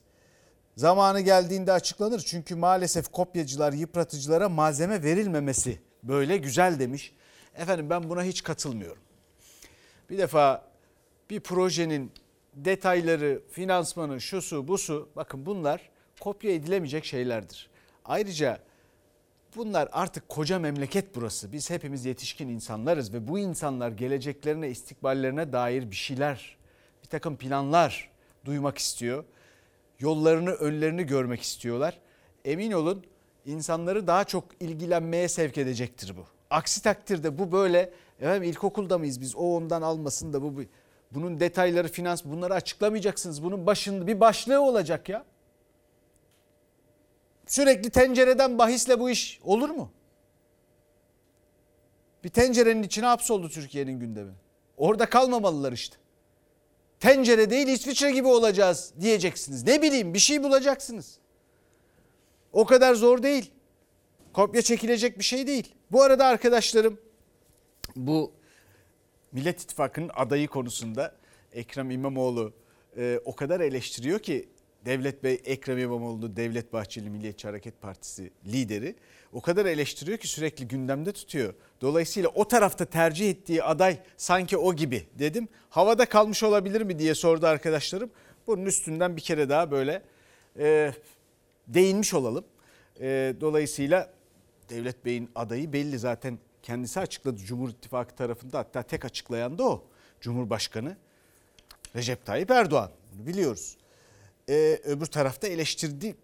S1: Zamanı geldiğinde açıklanır çünkü maalesef kopyacılar, yıpratıcılara malzeme verilmemesi böyle güzel demiş. Efendim ben buna hiç katılmıyorum. Bir defa bir projenin detayları, finansmanı, şusu, busu bakın bunlar kopya edilemeyecek şeylerdir. Ayrıca bunlar artık koca memleket burası. Biz hepimiz yetişkin insanlarız ve bu insanlar geleceklerine, istikballerine dair bir şeyler, bir takım planlar duymak istiyor. Yollarını, önlerini görmek istiyorlar. Emin olun insanları daha çok ilgilenmeye sevk edecektir bu. Aksi takdirde bu böyle efendim ilkokulda mıyız biz o ondan almasın da bu bunun detayları finans bunları açıklamayacaksınız. Bunun başında bir başlığı olacak ya. Sürekli tencereden bahisle bu iş olur mu? Bir tencerenin içine hapsoldu Türkiye'nin gündemi. Orada kalmamalılar işte. Tencere değil İsviçre gibi olacağız diyeceksiniz. Ne bileyim bir şey bulacaksınız. O kadar zor değil. Kopya çekilecek bir şey değil. Bu arada arkadaşlarım bu Millet İttifakı'nın adayı konusunda Ekrem İmamoğlu e, o kadar eleştiriyor ki Devlet Bey Ekrem İmamoğlu Devlet Bahçeli Milliyetçi Hareket Partisi lideri o kadar eleştiriyor ki sürekli gündemde tutuyor. Dolayısıyla o tarafta tercih ettiği aday sanki o gibi dedim. Havada kalmış olabilir mi diye sordu arkadaşlarım. Bunun üstünden bir kere daha böyle e, değinmiş olalım. E, dolayısıyla Devlet Bey'in adayı belli zaten kendisi açıkladı Cumhur İttifakı tarafında hatta tek açıklayan da o. Cumhurbaşkanı Recep Tayyip Erdoğan biliyoruz. Ee, öbür tarafta eleştirdi,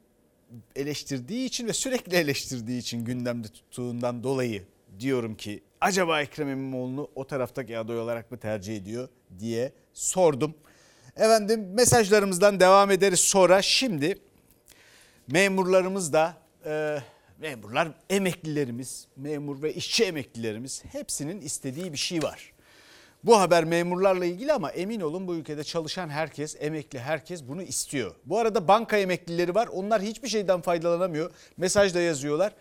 S1: eleştirdiği için ve sürekli eleştirdiği için gündemde tuttuğundan dolayı diyorum ki acaba Ekrem İmamoğlu'nu o taraftaki aday olarak mı tercih ediyor diye sordum. Efendim mesajlarımızdan devam ederiz sonra. Şimdi memurlarımız da e, memurlar emeklilerimiz, memur ve işçi emeklilerimiz hepsinin istediği bir şey var. Bu haber memurlarla ilgili ama emin olun bu ülkede çalışan herkes, emekli herkes bunu istiyor. Bu arada banka emeklileri var. Onlar hiçbir şeyden faydalanamıyor. Mesajda yazıyorlar.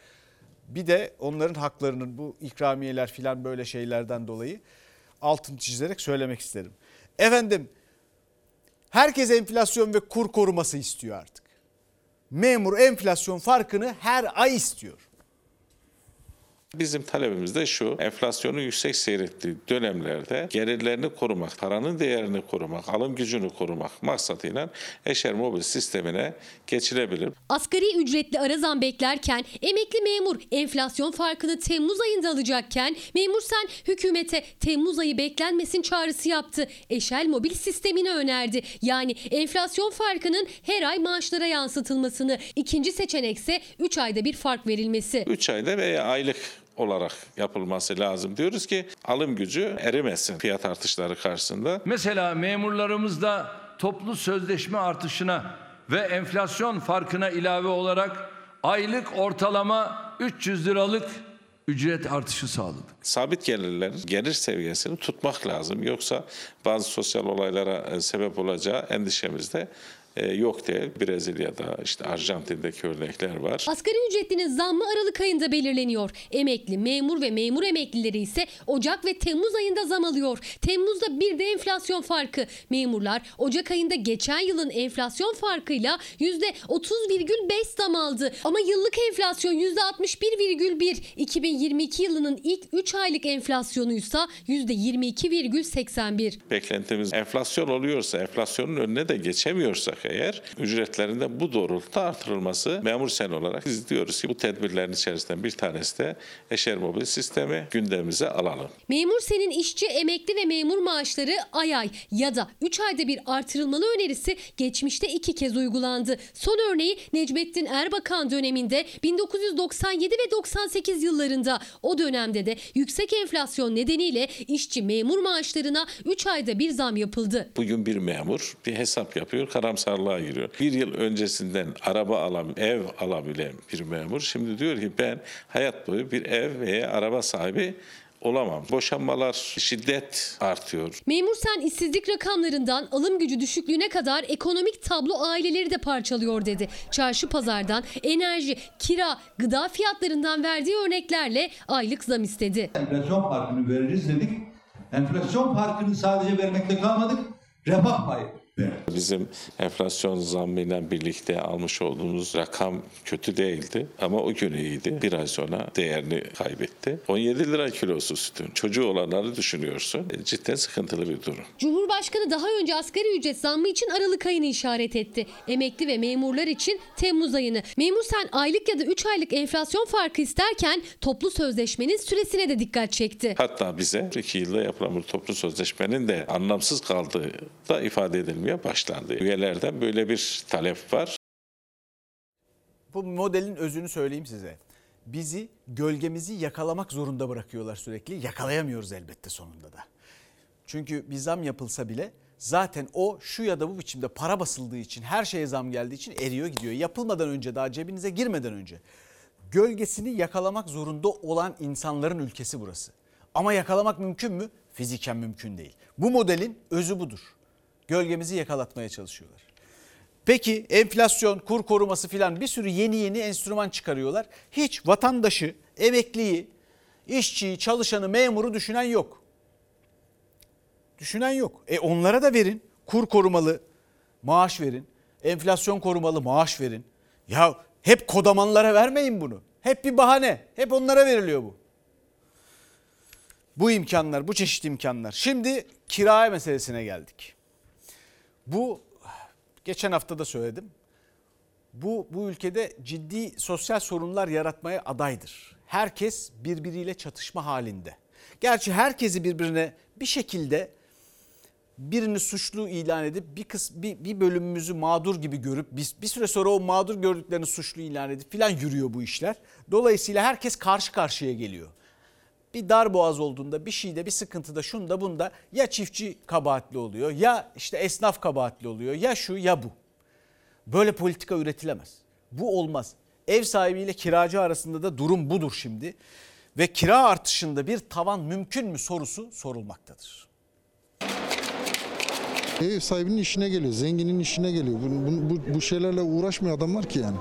S1: Bir de onların haklarının bu ikramiyeler filan böyle şeylerden dolayı altını çizerek söylemek isterim. Efendim herkes enflasyon ve kur koruması istiyor artık. Memur enflasyon farkını her ay istiyor.
S37: Bizim talebimiz de şu, enflasyonun yüksek seyrettiği dönemlerde gelirlerini korumak, paranın değerini korumak, alım gücünü korumak maksadıyla eşer mobil sistemine geçilebilir.
S38: Asgari ücretli ara zam beklerken emekli memur enflasyon farkını Temmuz ayında alacakken memur sen hükümete Temmuz ayı beklenmesin çağrısı yaptı. Eşel mobil sistemini önerdi. Yani enflasyon farkının her ay maaşlara yansıtılmasını. İkinci seçenekse 3 ayda bir fark verilmesi.
S37: 3 ayda veya aylık olarak yapılması lazım. Diyoruz ki alım gücü erimesin fiyat artışları karşısında.
S25: Mesela memurlarımızda toplu sözleşme artışına ve enflasyon farkına ilave olarak aylık ortalama 300 liralık ücret artışı sağladık.
S37: Sabit gelirlerin gelir seviyesini tutmak lazım. Yoksa bazı sosyal olaylara e, sebep olacağı endişemizde e, yok değil. Brezilya'da işte Arjantin'deki örnekler var.
S38: Asgari ücretlinin zammı Aralık ayında belirleniyor. Emekli, memur ve memur emeklileri ise Ocak ve Temmuz ayında zam alıyor. Temmuz'da bir de enflasyon farkı. Memurlar Ocak ayında geçen yılın enflasyon farkıyla %30,5 zam aldı. Ama yıllık enflasyon %61,1. 2022 yılının ilk 3 aylık enflasyonuysa %22,81.
S37: Beklentimiz enflasyon oluyorsa, enflasyonun önüne de geçemiyorsak eğer ücretlerinde bu doğrultuda artırılması memur sen olarak biz diyoruz ki bu tedbirlerin içerisinden bir tanesi de eşer mobil sistemi gündemimize alalım.
S38: Memur senin işçi, emekli ve memur maaşları ay ay ya da 3 ayda bir artırılmalı önerisi geçmişte iki kez uygulandı. Son örneği Necmettin Erbakan döneminde 1997 ve 98 yıllarında. O dönemde de yüksek enflasyon nedeniyle işçi memur maaşlarına 3 ayda bir zam yapıldı.
S37: Bugün bir memur bir hesap yapıyor, karamsarlığa giriyor. Bir yıl öncesinden araba alan, ev alabilen bir memur şimdi diyor ki ben hayat boyu bir ev veya araba sahibi olamam. Boşanmalar, şiddet artıyor.
S38: Memur sen işsizlik rakamlarından alım gücü düşüklüğüne kadar ekonomik tablo aileleri de parçalıyor dedi. Çarşı pazardan enerji, kira, gıda fiyatlarından verdiği örneklerle aylık zam istedi.
S39: Enflasyon farkını veririz dedik. Enflasyon farkını sadece vermekle kalmadık. Refah payı
S37: Bizim enflasyon zammıyla birlikte almış olduğumuz rakam kötü değildi ama o gün iyiydi. Bir ay sonra değerini kaybetti. 17 lira kilosu sütün. Çocuğu olanları düşünüyorsun. E, cidden sıkıntılı bir durum.
S38: Cumhurbaşkanı daha önce asgari ücret zammı için Aralık ayını işaret etti. Emekli ve memurlar için Temmuz ayını. Memur sen aylık ya da 3 aylık enflasyon farkı isterken toplu sözleşmenin süresine de dikkat çekti.
S37: Hatta bize 2 yılda yapılan bu toplu sözleşmenin de anlamsız kaldığı da ifade edilmeye başlandı. Üyelerden böyle bir talep var.
S1: Bu modelin özünü söyleyeyim size. Bizi gölgemizi yakalamak zorunda bırakıyorlar sürekli. Yakalayamıyoruz elbette sonunda da. Çünkü bir zam yapılsa bile zaten o şu ya da bu biçimde para basıldığı için her şeye zam geldiği için eriyor gidiyor. Yapılmadan önce daha cebinize girmeden önce gölgesini yakalamak zorunda olan insanların ülkesi burası. Ama yakalamak mümkün mü? Fiziken mümkün değil. Bu modelin özü budur. Gölgemizi yakalatmaya çalışıyorlar. Peki enflasyon, kur koruması filan bir sürü yeni yeni enstrüman çıkarıyorlar. Hiç vatandaşı, emekliyi, işçiyi, çalışanı, memuru düşünen yok. Düşünen yok. E onlara da verin. Kur korumalı maaş verin. Enflasyon korumalı maaş verin. Ya hep kodamanlara vermeyin bunu. Hep bir bahane. Hep onlara veriliyor bu. Bu imkanlar, bu çeşitli imkanlar. Şimdi kiraya meselesine geldik. Bu geçen hafta da söyledim. Bu bu ülkede ciddi sosyal sorunlar yaratmaya adaydır. Herkes birbiriyle çatışma halinde. Gerçi herkesi birbirine bir şekilde birini suçlu ilan edip bir, kıs, bir, bir bölümümüzü mağdur gibi görüp bir, bir süre sonra o mağdur gördüklerini suçlu ilan edip filan yürüyor bu işler. Dolayısıyla herkes karşı karşıya geliyor. Bir dar boğaz olduğunda bir şeyde bir sıkıntıda şunda bunda ya çiftçi kabahatli oluyor ya işte esnaf kabahatli oluyor ya şu ya bu. Böyle politika üretilemez. Bu olmaz. Ev sahibiyle kiracı arasında da durum budur şimdi. Ve kira artışında bir tavan mümkün mü sorusu sorulmaktadır.
S40: Ev sahibinin işine geliyor, zenginin işine geliyor. Bu, bu, bu, şeylerle uğraşmıyor adam var ki yani.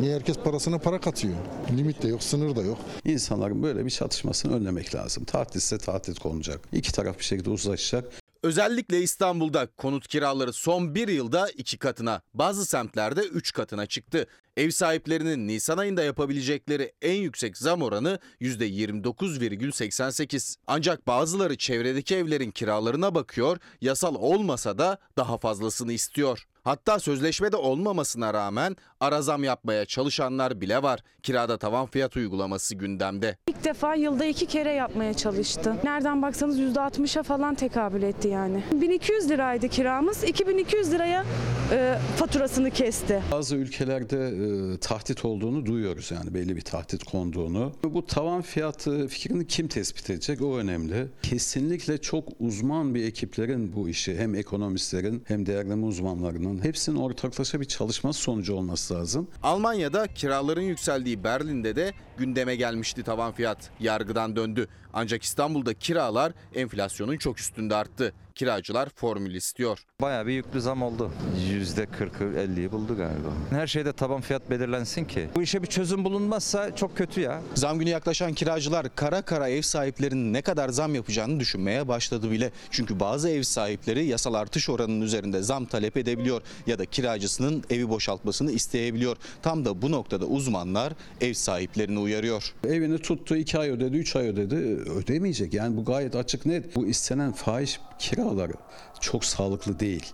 S40: Niye herkes parasına para katıyor? Limit de yok, sınır da yok.
S41: İnsanların böyle bir çatışmasını önlemek lazım. Tahtitse tahtit konacak. İki taraf bir şekilde uzlaşacak.
S42: Özellikle İstanbul'da konut kiraları son bir yılda iki katına, bazı semtlerde üç katına çıktı. Ev sahiplerinin Nisan ayında yapabilecekleri en yüksek zam oranı %29,88. Ancak bazıları çevredeki evlerin kiralarına bakıyor, yasal olmasa da daha fazlasını istiyor. Hatta sözleşmede olmamasına rağmen ara zam yapmaya çalışanlar bile var. Kirada tavan fiyat uygulaması gündemde.
S43: İlk defa yılda iki kere yapmaya çalıştı. Nereden baksanız %60'a falan tekabül etti yani. 1200 liraydı kiramız. 2200 liraya e, faturasını kesti.
S41: Bazı ülkelerde e, tahdit olduğunu duyuyoruz yani belli bir tahdit konduğunu. Bu tavan fiyatı fikrini kim tespit edecek o önemli. Kesinlikle çok uzman bir ekiplerin bu işi hem ekonomistlerin hem değerleme uzmanlarının hepsinin ortaklaşa bir çalışması sonucu olması lazım.
S42: Almanya'da kiraların yükseldiği Berlin'de de gündeme gelmişti tavan fiyat. Yargıdan döndü. Ancak İstanbul'da kiralar enflasyonun çok üstünde arttı. Kiracılar formül istiyor.
S44: Bayağı bir yüklü zam oldu. %40'ı 50'yi buldu galiba. Her şeyde taban fiyat belirlensin ki. Bu işe bir çözüm bulunmazsa çok kötü ya.
S42: Zam günü yaklaşan kiracılar kara kara ev sahiplerinin ne kadar zam yapacağını düşünmeye başladı bile. Çünkü bazı ev sahipleri yasal artış oranının üzerinde zam talep edebiliyor ya da kiracısının evi boşaltmasını isteyebiliyor. Tam da bu noktada uzmanlar ev sahiplerini uyarıyor.
S41: Evini tuttu 2 ay ödedi 3 ay ödedi ödemeyecek. Yani bu gayet açık net. Bu istenen fahiş kiraları çok sağlıklı değil.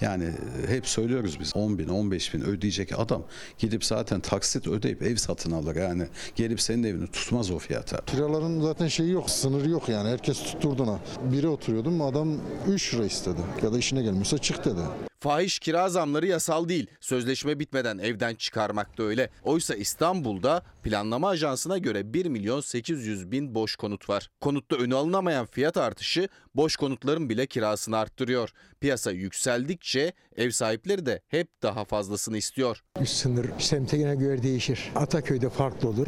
S41: Yani e, hep söylüyoruz biz 10 bin 15 bin ödeyecek adam gidip zaten taksit ödeyip ev satın alır. Yani gelip senin evini tutmaz o fiyata.
S40: Kiraların zaten şeyi yok, sınırı yok yani. Herkes tutturduğuna. Biri oturuyordum adam 3 lira istedi. Ya da işine gelmiyorsa çık dedi.
S42: Fahiş kira zamları yasal değil. Sözleşme bitmeden evden çıkarmak da öyle. Oysa İstanbul'da planlama ajansına göre 1 milyon 800 bin boş konut var. Konutta önü alınamayan fiyat artışı boş konutların bile kirasını arttırıyor. Piyasa yükseldikçe ev sahipleri de hep daha fazlasını istiyor.
S45: Üst sınır semtine göre değişir. Ataköy'de farklı olur.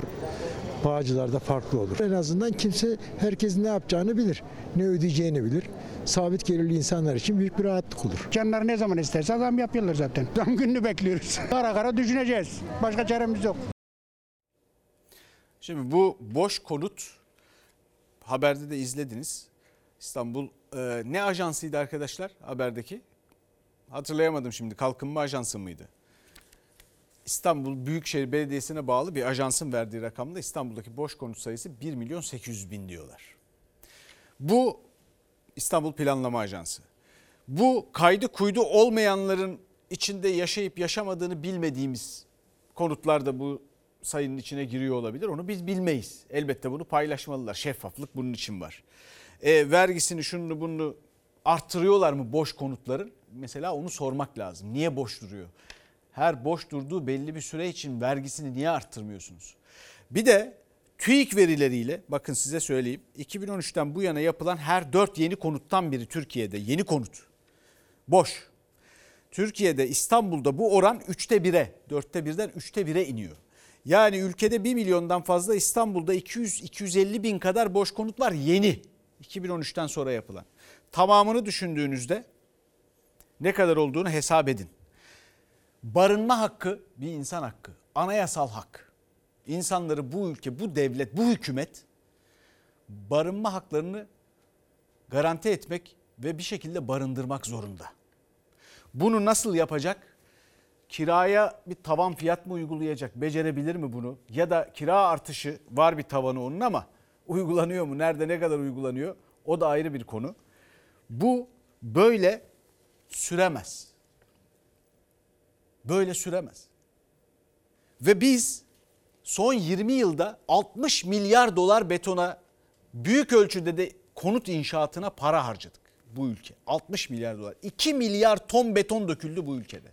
S45: Bağcılar'da farklı olur. En azından kimse herkesin ne yapacağını bilir. Ne ödeyeceğini bilir. Sabit gelirli insanlar için büyük bir rahatlık olur.
S46: Canlar ne zaman isterse zam yapıyorlar zaten. [LAUGHS] Zam gününü bekliyoruz. Kara kara düşüneceğiz. Başka çaremiz yok.
S1: Şimdi bu boş konut haberde de izlediniz. İstanbul e, ne ajansıydı arkadaşlar haberdeki? Hatırlayamadım şimdi. Kalkınma Ajansı mıydı? İstanbul Büyükşehir Belediyesi'ne bağlı bir ajansın verdiği rakamda İstanbul'daki boş konut sayısı 1 milyon 800 bin diyorlar. Bu İstanbul Planlama Ajansı. Bu kaydı kuydu olmayanların içinde yaşayıp yaşamadığını bilmediğimiz konutlar da bu sayının içine giriyor olabilir. Onu biz bilmeyiz. Elbette bunu paylaşmalılar. Şeffaflık bunun için var. E, vergisini şunu bunu arttırıyorlar mı boş konutların? Mesela onu sormak lazım. Niye boş duruyor? Her boş durduğu belli bir süre için vergisini niye arttırmıyorsunuz? Bir de TÜİK verileriyle bakın size söyleyeyim 2013'ten bu yana yapılan her 4 yeni konuttan biri Türkiye'de yeni konut boş. Türkiye'de İstanbul'da bu oran 3'te 1'e 4'te 1'den 3'te 1'e iniyor. Yani ülkede 1 milyondan fazla İstanbul'da 200-250 bin kadar boş konut var yeni. 2013'ten sonra yapılan. Tamamını düşündüğünüzde ne kadar olduğunu hesap edin. Barınma hakkı bir insan hakkı. Anayasal hak. İnsanları bu ülke, bu devlet, bu hükümet barınma haklarını garanti etmek ve bir şekilde barındırmak zorunda. Bunu nasıl yapacak? Kiraya bir tavan fiyat mı uygulayacak? Becerebilir mi bunu? Ya da kira artışı var bir tavanı onun ama uygulanıyor mu? Nerede ne kadar uygulanıyor? O da ayrı bir konu. Bu böyle süremez. Böyle süremez. Ve biz son 20 yılda 60 milyar dolar betona büyük ölçüde de konut inşaatına para harcadık bu ülke. 60 milyar dolar. 2 milyar ton beton döküldü bu ülkede.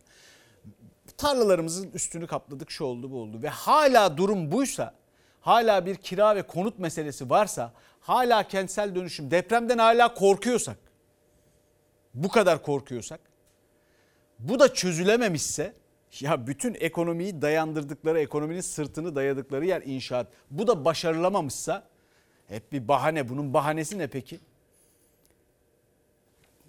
S1: Tarlalarımızın üstünü kapladık şu oldu bu oldu ve hala durum buysa hala bir kira ve konut meselesi varsa hala kentsel dönüşüm depremden hala korkuyorsak bu kadar korkuyorsak bu da çözülememişse ya bütün ekonomiyi dayandırdıkları ekonominin sırtını dayadıkları yer inşaat bu da başarılamamışsa hep bir bahane bunun bahanesi ne peki?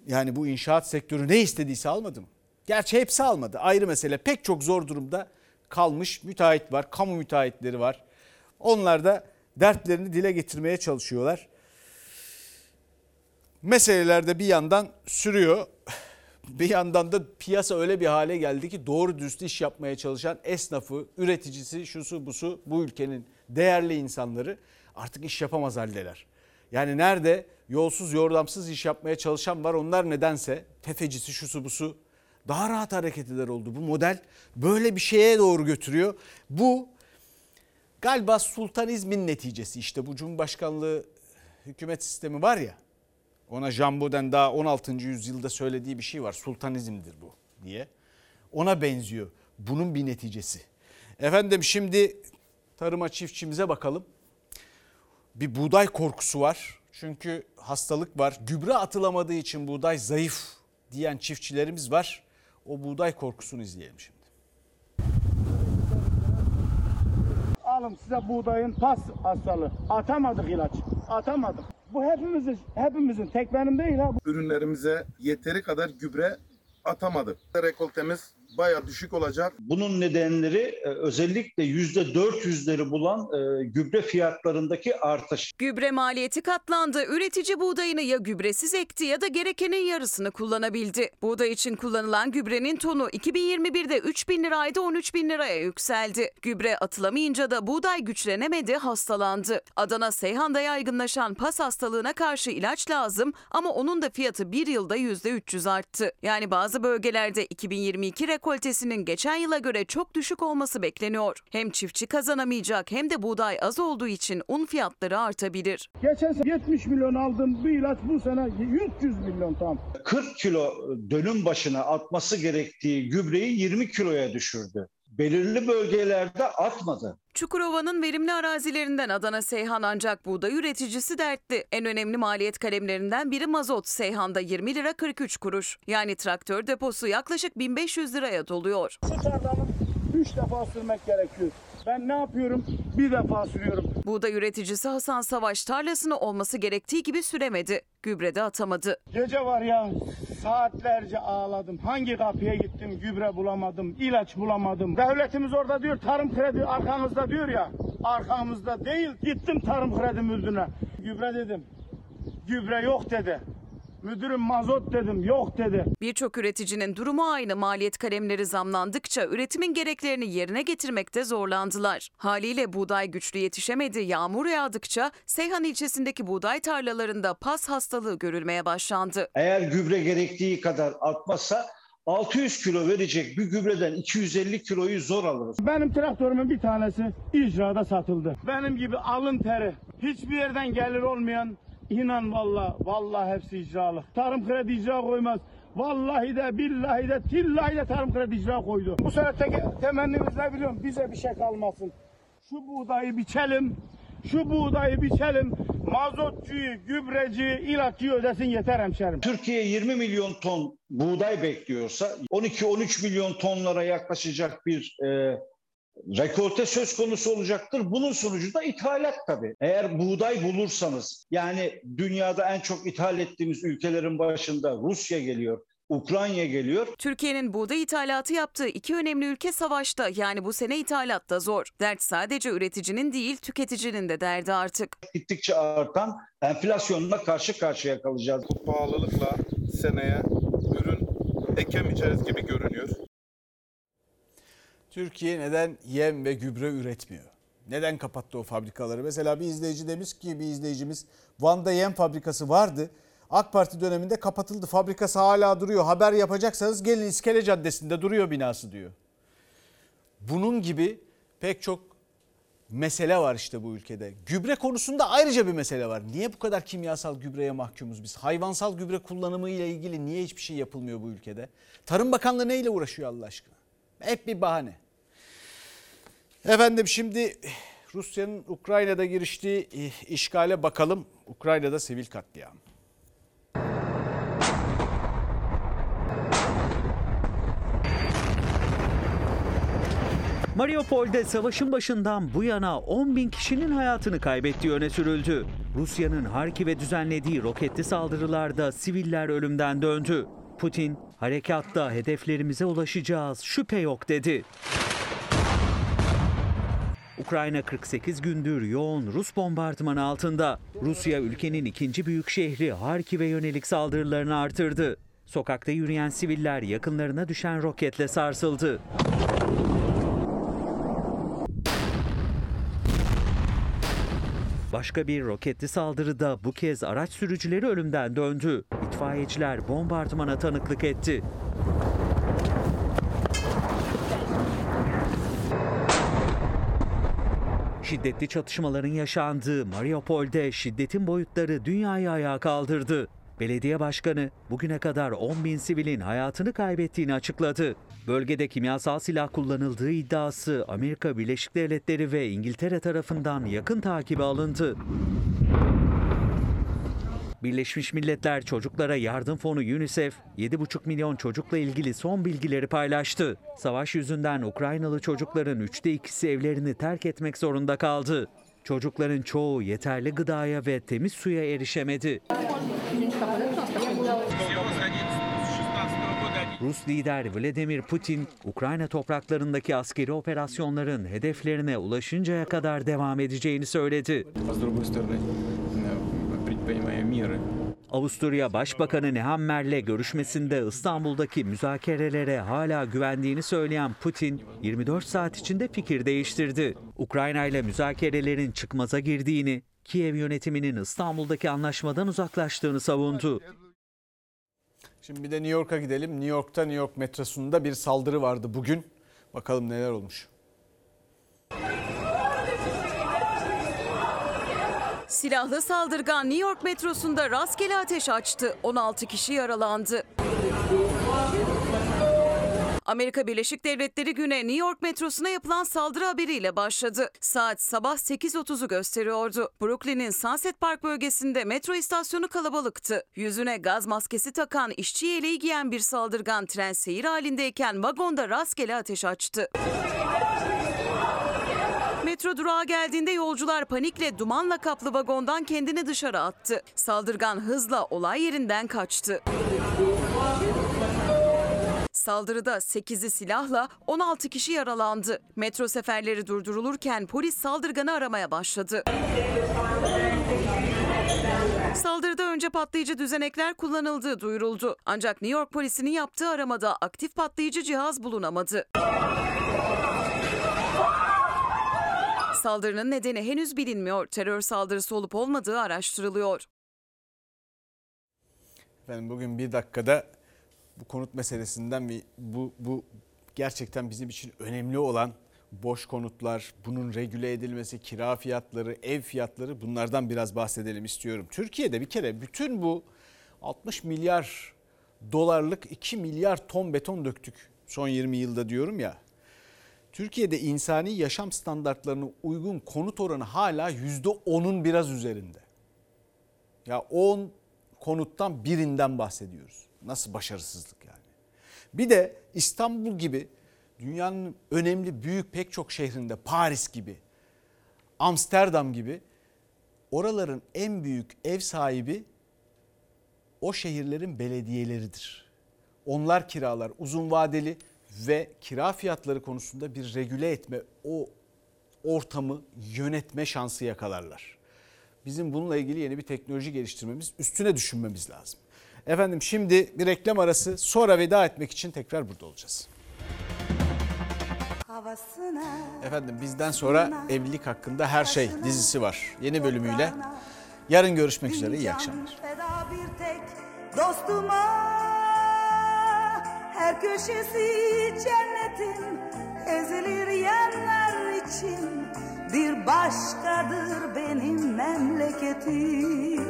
S1: Yani bu inşaat sektörü ne istediyse almadı mı? Gerçi hepsi almadı ayrı mesele pek çok zor durumda kalmış müteahhit var kamu müteahhitleri var. Onlar da dertlerini dile getirmeye çalışıyorlar. Meseleler de bir yandan sürüyor. Bir yandan da piyasa öyle bir hale geldi ki doğru dürüst iş yapmaya çalışan esnafı, üreticisi, şusu busu bu ülkenin değerli insanları artık iş yapamaz haldeler. Yani nerede yolsuz yordamsız iş yapmaya çalışan var onlar nedense tefecisi şusu busu daha rahat hareket eder oldu. Bu model böyle bir şeye doğru götürüyor. Bu galiba sultanizmin neticesi işte bu cumhurbaşkanlığı hükümet sistemi var ya ona Jean Baudin daha 16. yüzyılda söylediği bir şey var sultanizmdir bu diye. Ona benziyor bunun bir neticesi. Efendim şimdi tarıma çiftçimize bakalım. Bir buğday korkusu var. Çünkü hastalık var. Gübre atılamadığı için buğday zayıf diyen çiftçilerimiz var. O buğday korkusunu izleyelim şimdi.
S47: Alın size buğdayın pas hastalığı. Atamadık ilaç. Atamadık. Bu hepimizin, hepimizin tek benim değil ha.
S48: ürünlerimize yeteri kadar gübre atamadık. Rekoltemiz baya düşük olacak.
S49: Bunun nedenleri e, özellikle yüzde 400'leri bulan e, gübre fiyatlarındaki artış.
S50: Gübre maliyeti katlandı. Üretici buğdayını ya gübresiz ekti ya da gerekenin yarısını kullanabildi. Buğday için kullanılan gübrenin tonu 2021'de 3 bin liraydı 13 bin liraya yükseldi. Gübre atılamayınca da buğday güçlenemedi, hastalandı. Adana Seyhan'da yaygınlaşan pas hastalığına karşı ilaç lazım ama onun da fiyatı bir yılda %300 arttı. Yani bazı bölgelerde 2022 rekoltesinin geçen yıla göre çok düşük olması bekleniyor. Hem çiftçi kazanamayacak hem de buğday az olduğu için un fiyatları artabilir.
S47: Geçen sene 70 milyon aldım bir ilaç bu sene 300 milyon tam.
S49: 40 kilo dönüm başına atması gerektiği gübreyi 20 kiloya düşürdü. Belirli bölgelerde atmadı.
S50: Çukurova'nın verimli arazilerinden Adana Seyhan ancak buğday üreticisi dertli. En önemli maliyet kalemlerinden biri mazot. Seyhan'da 20 lira 43 kuruş. Yani traktör deposu yaklaşık 1500 liraya doluyor.
S47: Şu 3 defa sürmek gerekiyor. Ben ne yapıyorum? Bir defa sürüyorum.
S50: Buğday üreticisi Hasan Savaş tarlasını olması gerektiği gibi süremedi. Gübre de atamadı.
S47: Gece var ya saatlerce ağladım. Hangi kapıya gittim gübre bulamadım, ilaç bulamadım. Devletimiz orada diyor tarım kredi arkamızda diyor ya. Arkamızda değil gittim tarım kredi müdürüne. Gübre dedim. Gübre yok dedi. Müdürüm mazot dedim yok dedi.
S50: Birçok üreticinin durumu aynı maliyet kalemleri zamlandıkça üretimin gereklerini yerine getirmekte zorlandılar. Haliyle buğday güçlü yetişemedi. Yağmur yağdıkça Seyhan ilçesindeki buğday tarlalarında pas hastalığı görülmeye başlandı.
S49: Eğer gübre gerektiği kadar atmazsa 600 kilo verecek bir gübreden 250 kiloyu zor alırız.
S47: Benim traktörümün bir tanesi icrada satıldı. Benim gibi alın teri hiçbir yerden gelir olmayan inan valla valla hepsi icralı. Tarım kredi icra koymaz. Vallahi de billahi de tillahi de tarım kredi icra koydu. Bu sene te- temennimiz ne biliyorum bize bir şey kalmasın. Şu buğdayı biçelim. Şu buğdayı biçelim. Mazotçuyu, gübreci, ilaççıyı ödesin yeter hemşerim.
S49: Türkiye 20 milyon ton buğday bekliyorsa 12-13 milyon tonlara yaklaşacak bir e, rekolte söz konusu olacaktır. Bunun sonucu da ithalat tabii. Eğer buğday bulursanız yani dünyada en çok ithal ettiğimiz ülkelerin başında Rusya geliyor. Ukrayna geliyor.
S50: Türkiye'nin buğday ithalatı yaptığı iki önemli ülke savaşta yani bu sene ithalat da zor. Dert sadece üreticinin değil tüketicinin de derdi artık.
S49: Gittikçe artan enflasyonla karşı karşıya kalacağız.
S48: Bu pahalılıkla seneye ürün ekemeyeceğiz gibi görünüyor.
S1: Türkiye neden yem ve gübre üretmiyor? Neden kapattı o fabrikaları? Mesela bir izleyici demiş ki bir izleyicimiz Van'da yem fabrikası vardı. AK Parti döneminde kapatıldı. Fabrikası hala duruyor. Haber yapacaksanız gelin İskele Caddesi'nde duruyor binası diyor. Bunun gibi pek çok mesele var işte bu ülkede. Gübre konusunda ayrıca bir mesele var. Niye bu kadar kimyasal gübreye mahkumuz biz? Hayvansal gübre kullanımı ile ilgili niye hiçbir şey yapılmıyor bu ülkede? Tarım Bakanlığı neyle uğraşıyor Allah aşkına? Hep bir bahane. Efendim şimdi Rusya'nın Ukrayna'da giriştiği işgale bakalım. Ukrayna'da sivil katliam.
S16: Mariupol'de savaşın başından bu yana 10 bin kişinin hayatını kaybettiği öne sürüldü. Rusya'nın Harkiv'e düzenlediği roketli saldırılarda siviller ölümden döndü. Putin, harekatta hedeflerimize ulaşacağız, şüphe yok dedi. Ukrayna 48 gündür yoğun Rus bombardımanı altında. Rusya ülkenin ikinci büyük şehri Harkiv'e yönelik saldırılarını artırdı. Sokakta yürüyen siviller yakınlarına düşen roketle sarsıldı. Başka bir roketli saldırıda bu kez araç sürücüleri ölümden döndü. İtfaiyeciler bombardımana tanıklık etti. Şiddetli çatışmaların yaşandığı Mariupol'de şiddetin boyutları dünyayı ayağa kaldırdı. Belediye başkanı bugüne kadar 10 bin sivilin hayatını kaybettiğini açıkladı. Bölgede kimyasal silah kullanıldığı iddiası Amerika Birleşik Devletleri ve İngiltere tarafından yakın takibe alındı. Birleşmiş Milletler Çocuklara Yardım Fonu UNICEF 7,5 milyon çocukla ilgili son bilgileri paylaştı. Savaş yüzünden Ukraynalı çocukların üçte ikisi evlerini terk etmek zorunda kaldı. Çocukların çoğu yeterli gıdaya ve temiz suya erişemedi. Rus lider Vladimir Putin, Ukrayna topraklarındaki askeri operasyonların hedeflerine ulaşıncaya kadar devam edeceğini söyledi. Avusturya Başbakanı Nehammer'le görüşmesinde İstanbul'daki müzakerelere hala güvendiğini söyleyen Putin, 24 saat içinde fikir değiştirdi. Ukrayna ile müzakerelerin çıkmaza girdiğini, Kiev yönetiminin İstanbul'daki anlaşmadan uzaklaştığını savundu.
S1: Şimdi bir de New York'a gidelim. New York'ta New York metrosunda bir saldırı vardı bugün. Bakalım neler olmuş.
S50: Silahlı saldırgan New York metrosunda rastgele ateş açtı. 16 kişi yaralandı. Amerika Birleşik Devletleri güne New York metrosuna yapılan saldırı haberiyle başladı. Saat sabah 8.30'u gösteriyordu. Brooklyn'in Sunset Park bölgesinde metro istasyonu kalabalıktı. Yüzüne gaz maskesi takan, işçi yeleği giyen bir saldırgan tren seyir halindeyken vagonda rastgele ateş açtı. Metro durağa geldiğinde yolcular panikle dumanla kaplı vagondan kendini dışarı attı. Saldırgan hızla olay yerinden kaçtı. Saldırıda 8'i silahla 16 kişi yaralandı. Metro seferleri durdurulurken polis saldırganı aramaya başladı. Saldırıda önce patlayıcı düzenekler kullanıldığı duyuruldu. Ancak New York polisinin yaptığı aramada aktif patlayıcı cihaz bulunamadı. Saldırının nedeni henüz bilinmiyor. Terör saldırısı olup olmadığı araştırılıyor.
S1: Efendim bugün bir dakikada bu konut meselesinden ve bu, bu gerçekten bizim için önemli olan boş konutlar, bunun regüle edilmesi, kira fiyatları, ev fiyatları bunlardan biraz bahsedelim istiyorum. Türkiye'de bir kere bütün bu 60 milyar dolarlık 2 milyar ton beton döktük son 20 yılda diyorum ya. Türkiye'de insani yaşam standartlarına uygun konut oranı hala %10'un biraz üzerinde. Ya 10 konuttan birinden bahsediyoruz. Nasıl başarısızlık yani. Bir de İstanbul gibi dünyanın önemli büyük pek çok şehrinde Paris gibi, Amsterdam gibi oraların en büyük ev sahibi o şehirlerin belediyeleridir. Onlar kiralar uzun vadeli ve kira fiyatları konusunda bir regüle etme, o ortamı yönetme şansı yakalarlar. Bizim bununla ilgili yeni bir teknoloji geliştirmemiz, üstüne düşünmemiz lazım. Efendim şimdi bir reklam arası sonra veda etmek için tekrar burada olacağız. Efendim bizden sonra evlilik hakkında her şey dizisi var. Yeni bölümüyle yarın görüşmek üzere. İyi akşamlar.
S51: Feda bir tek dostuma Her köşesi cennetin ezilir yerler için Bir başkadır benim memleketim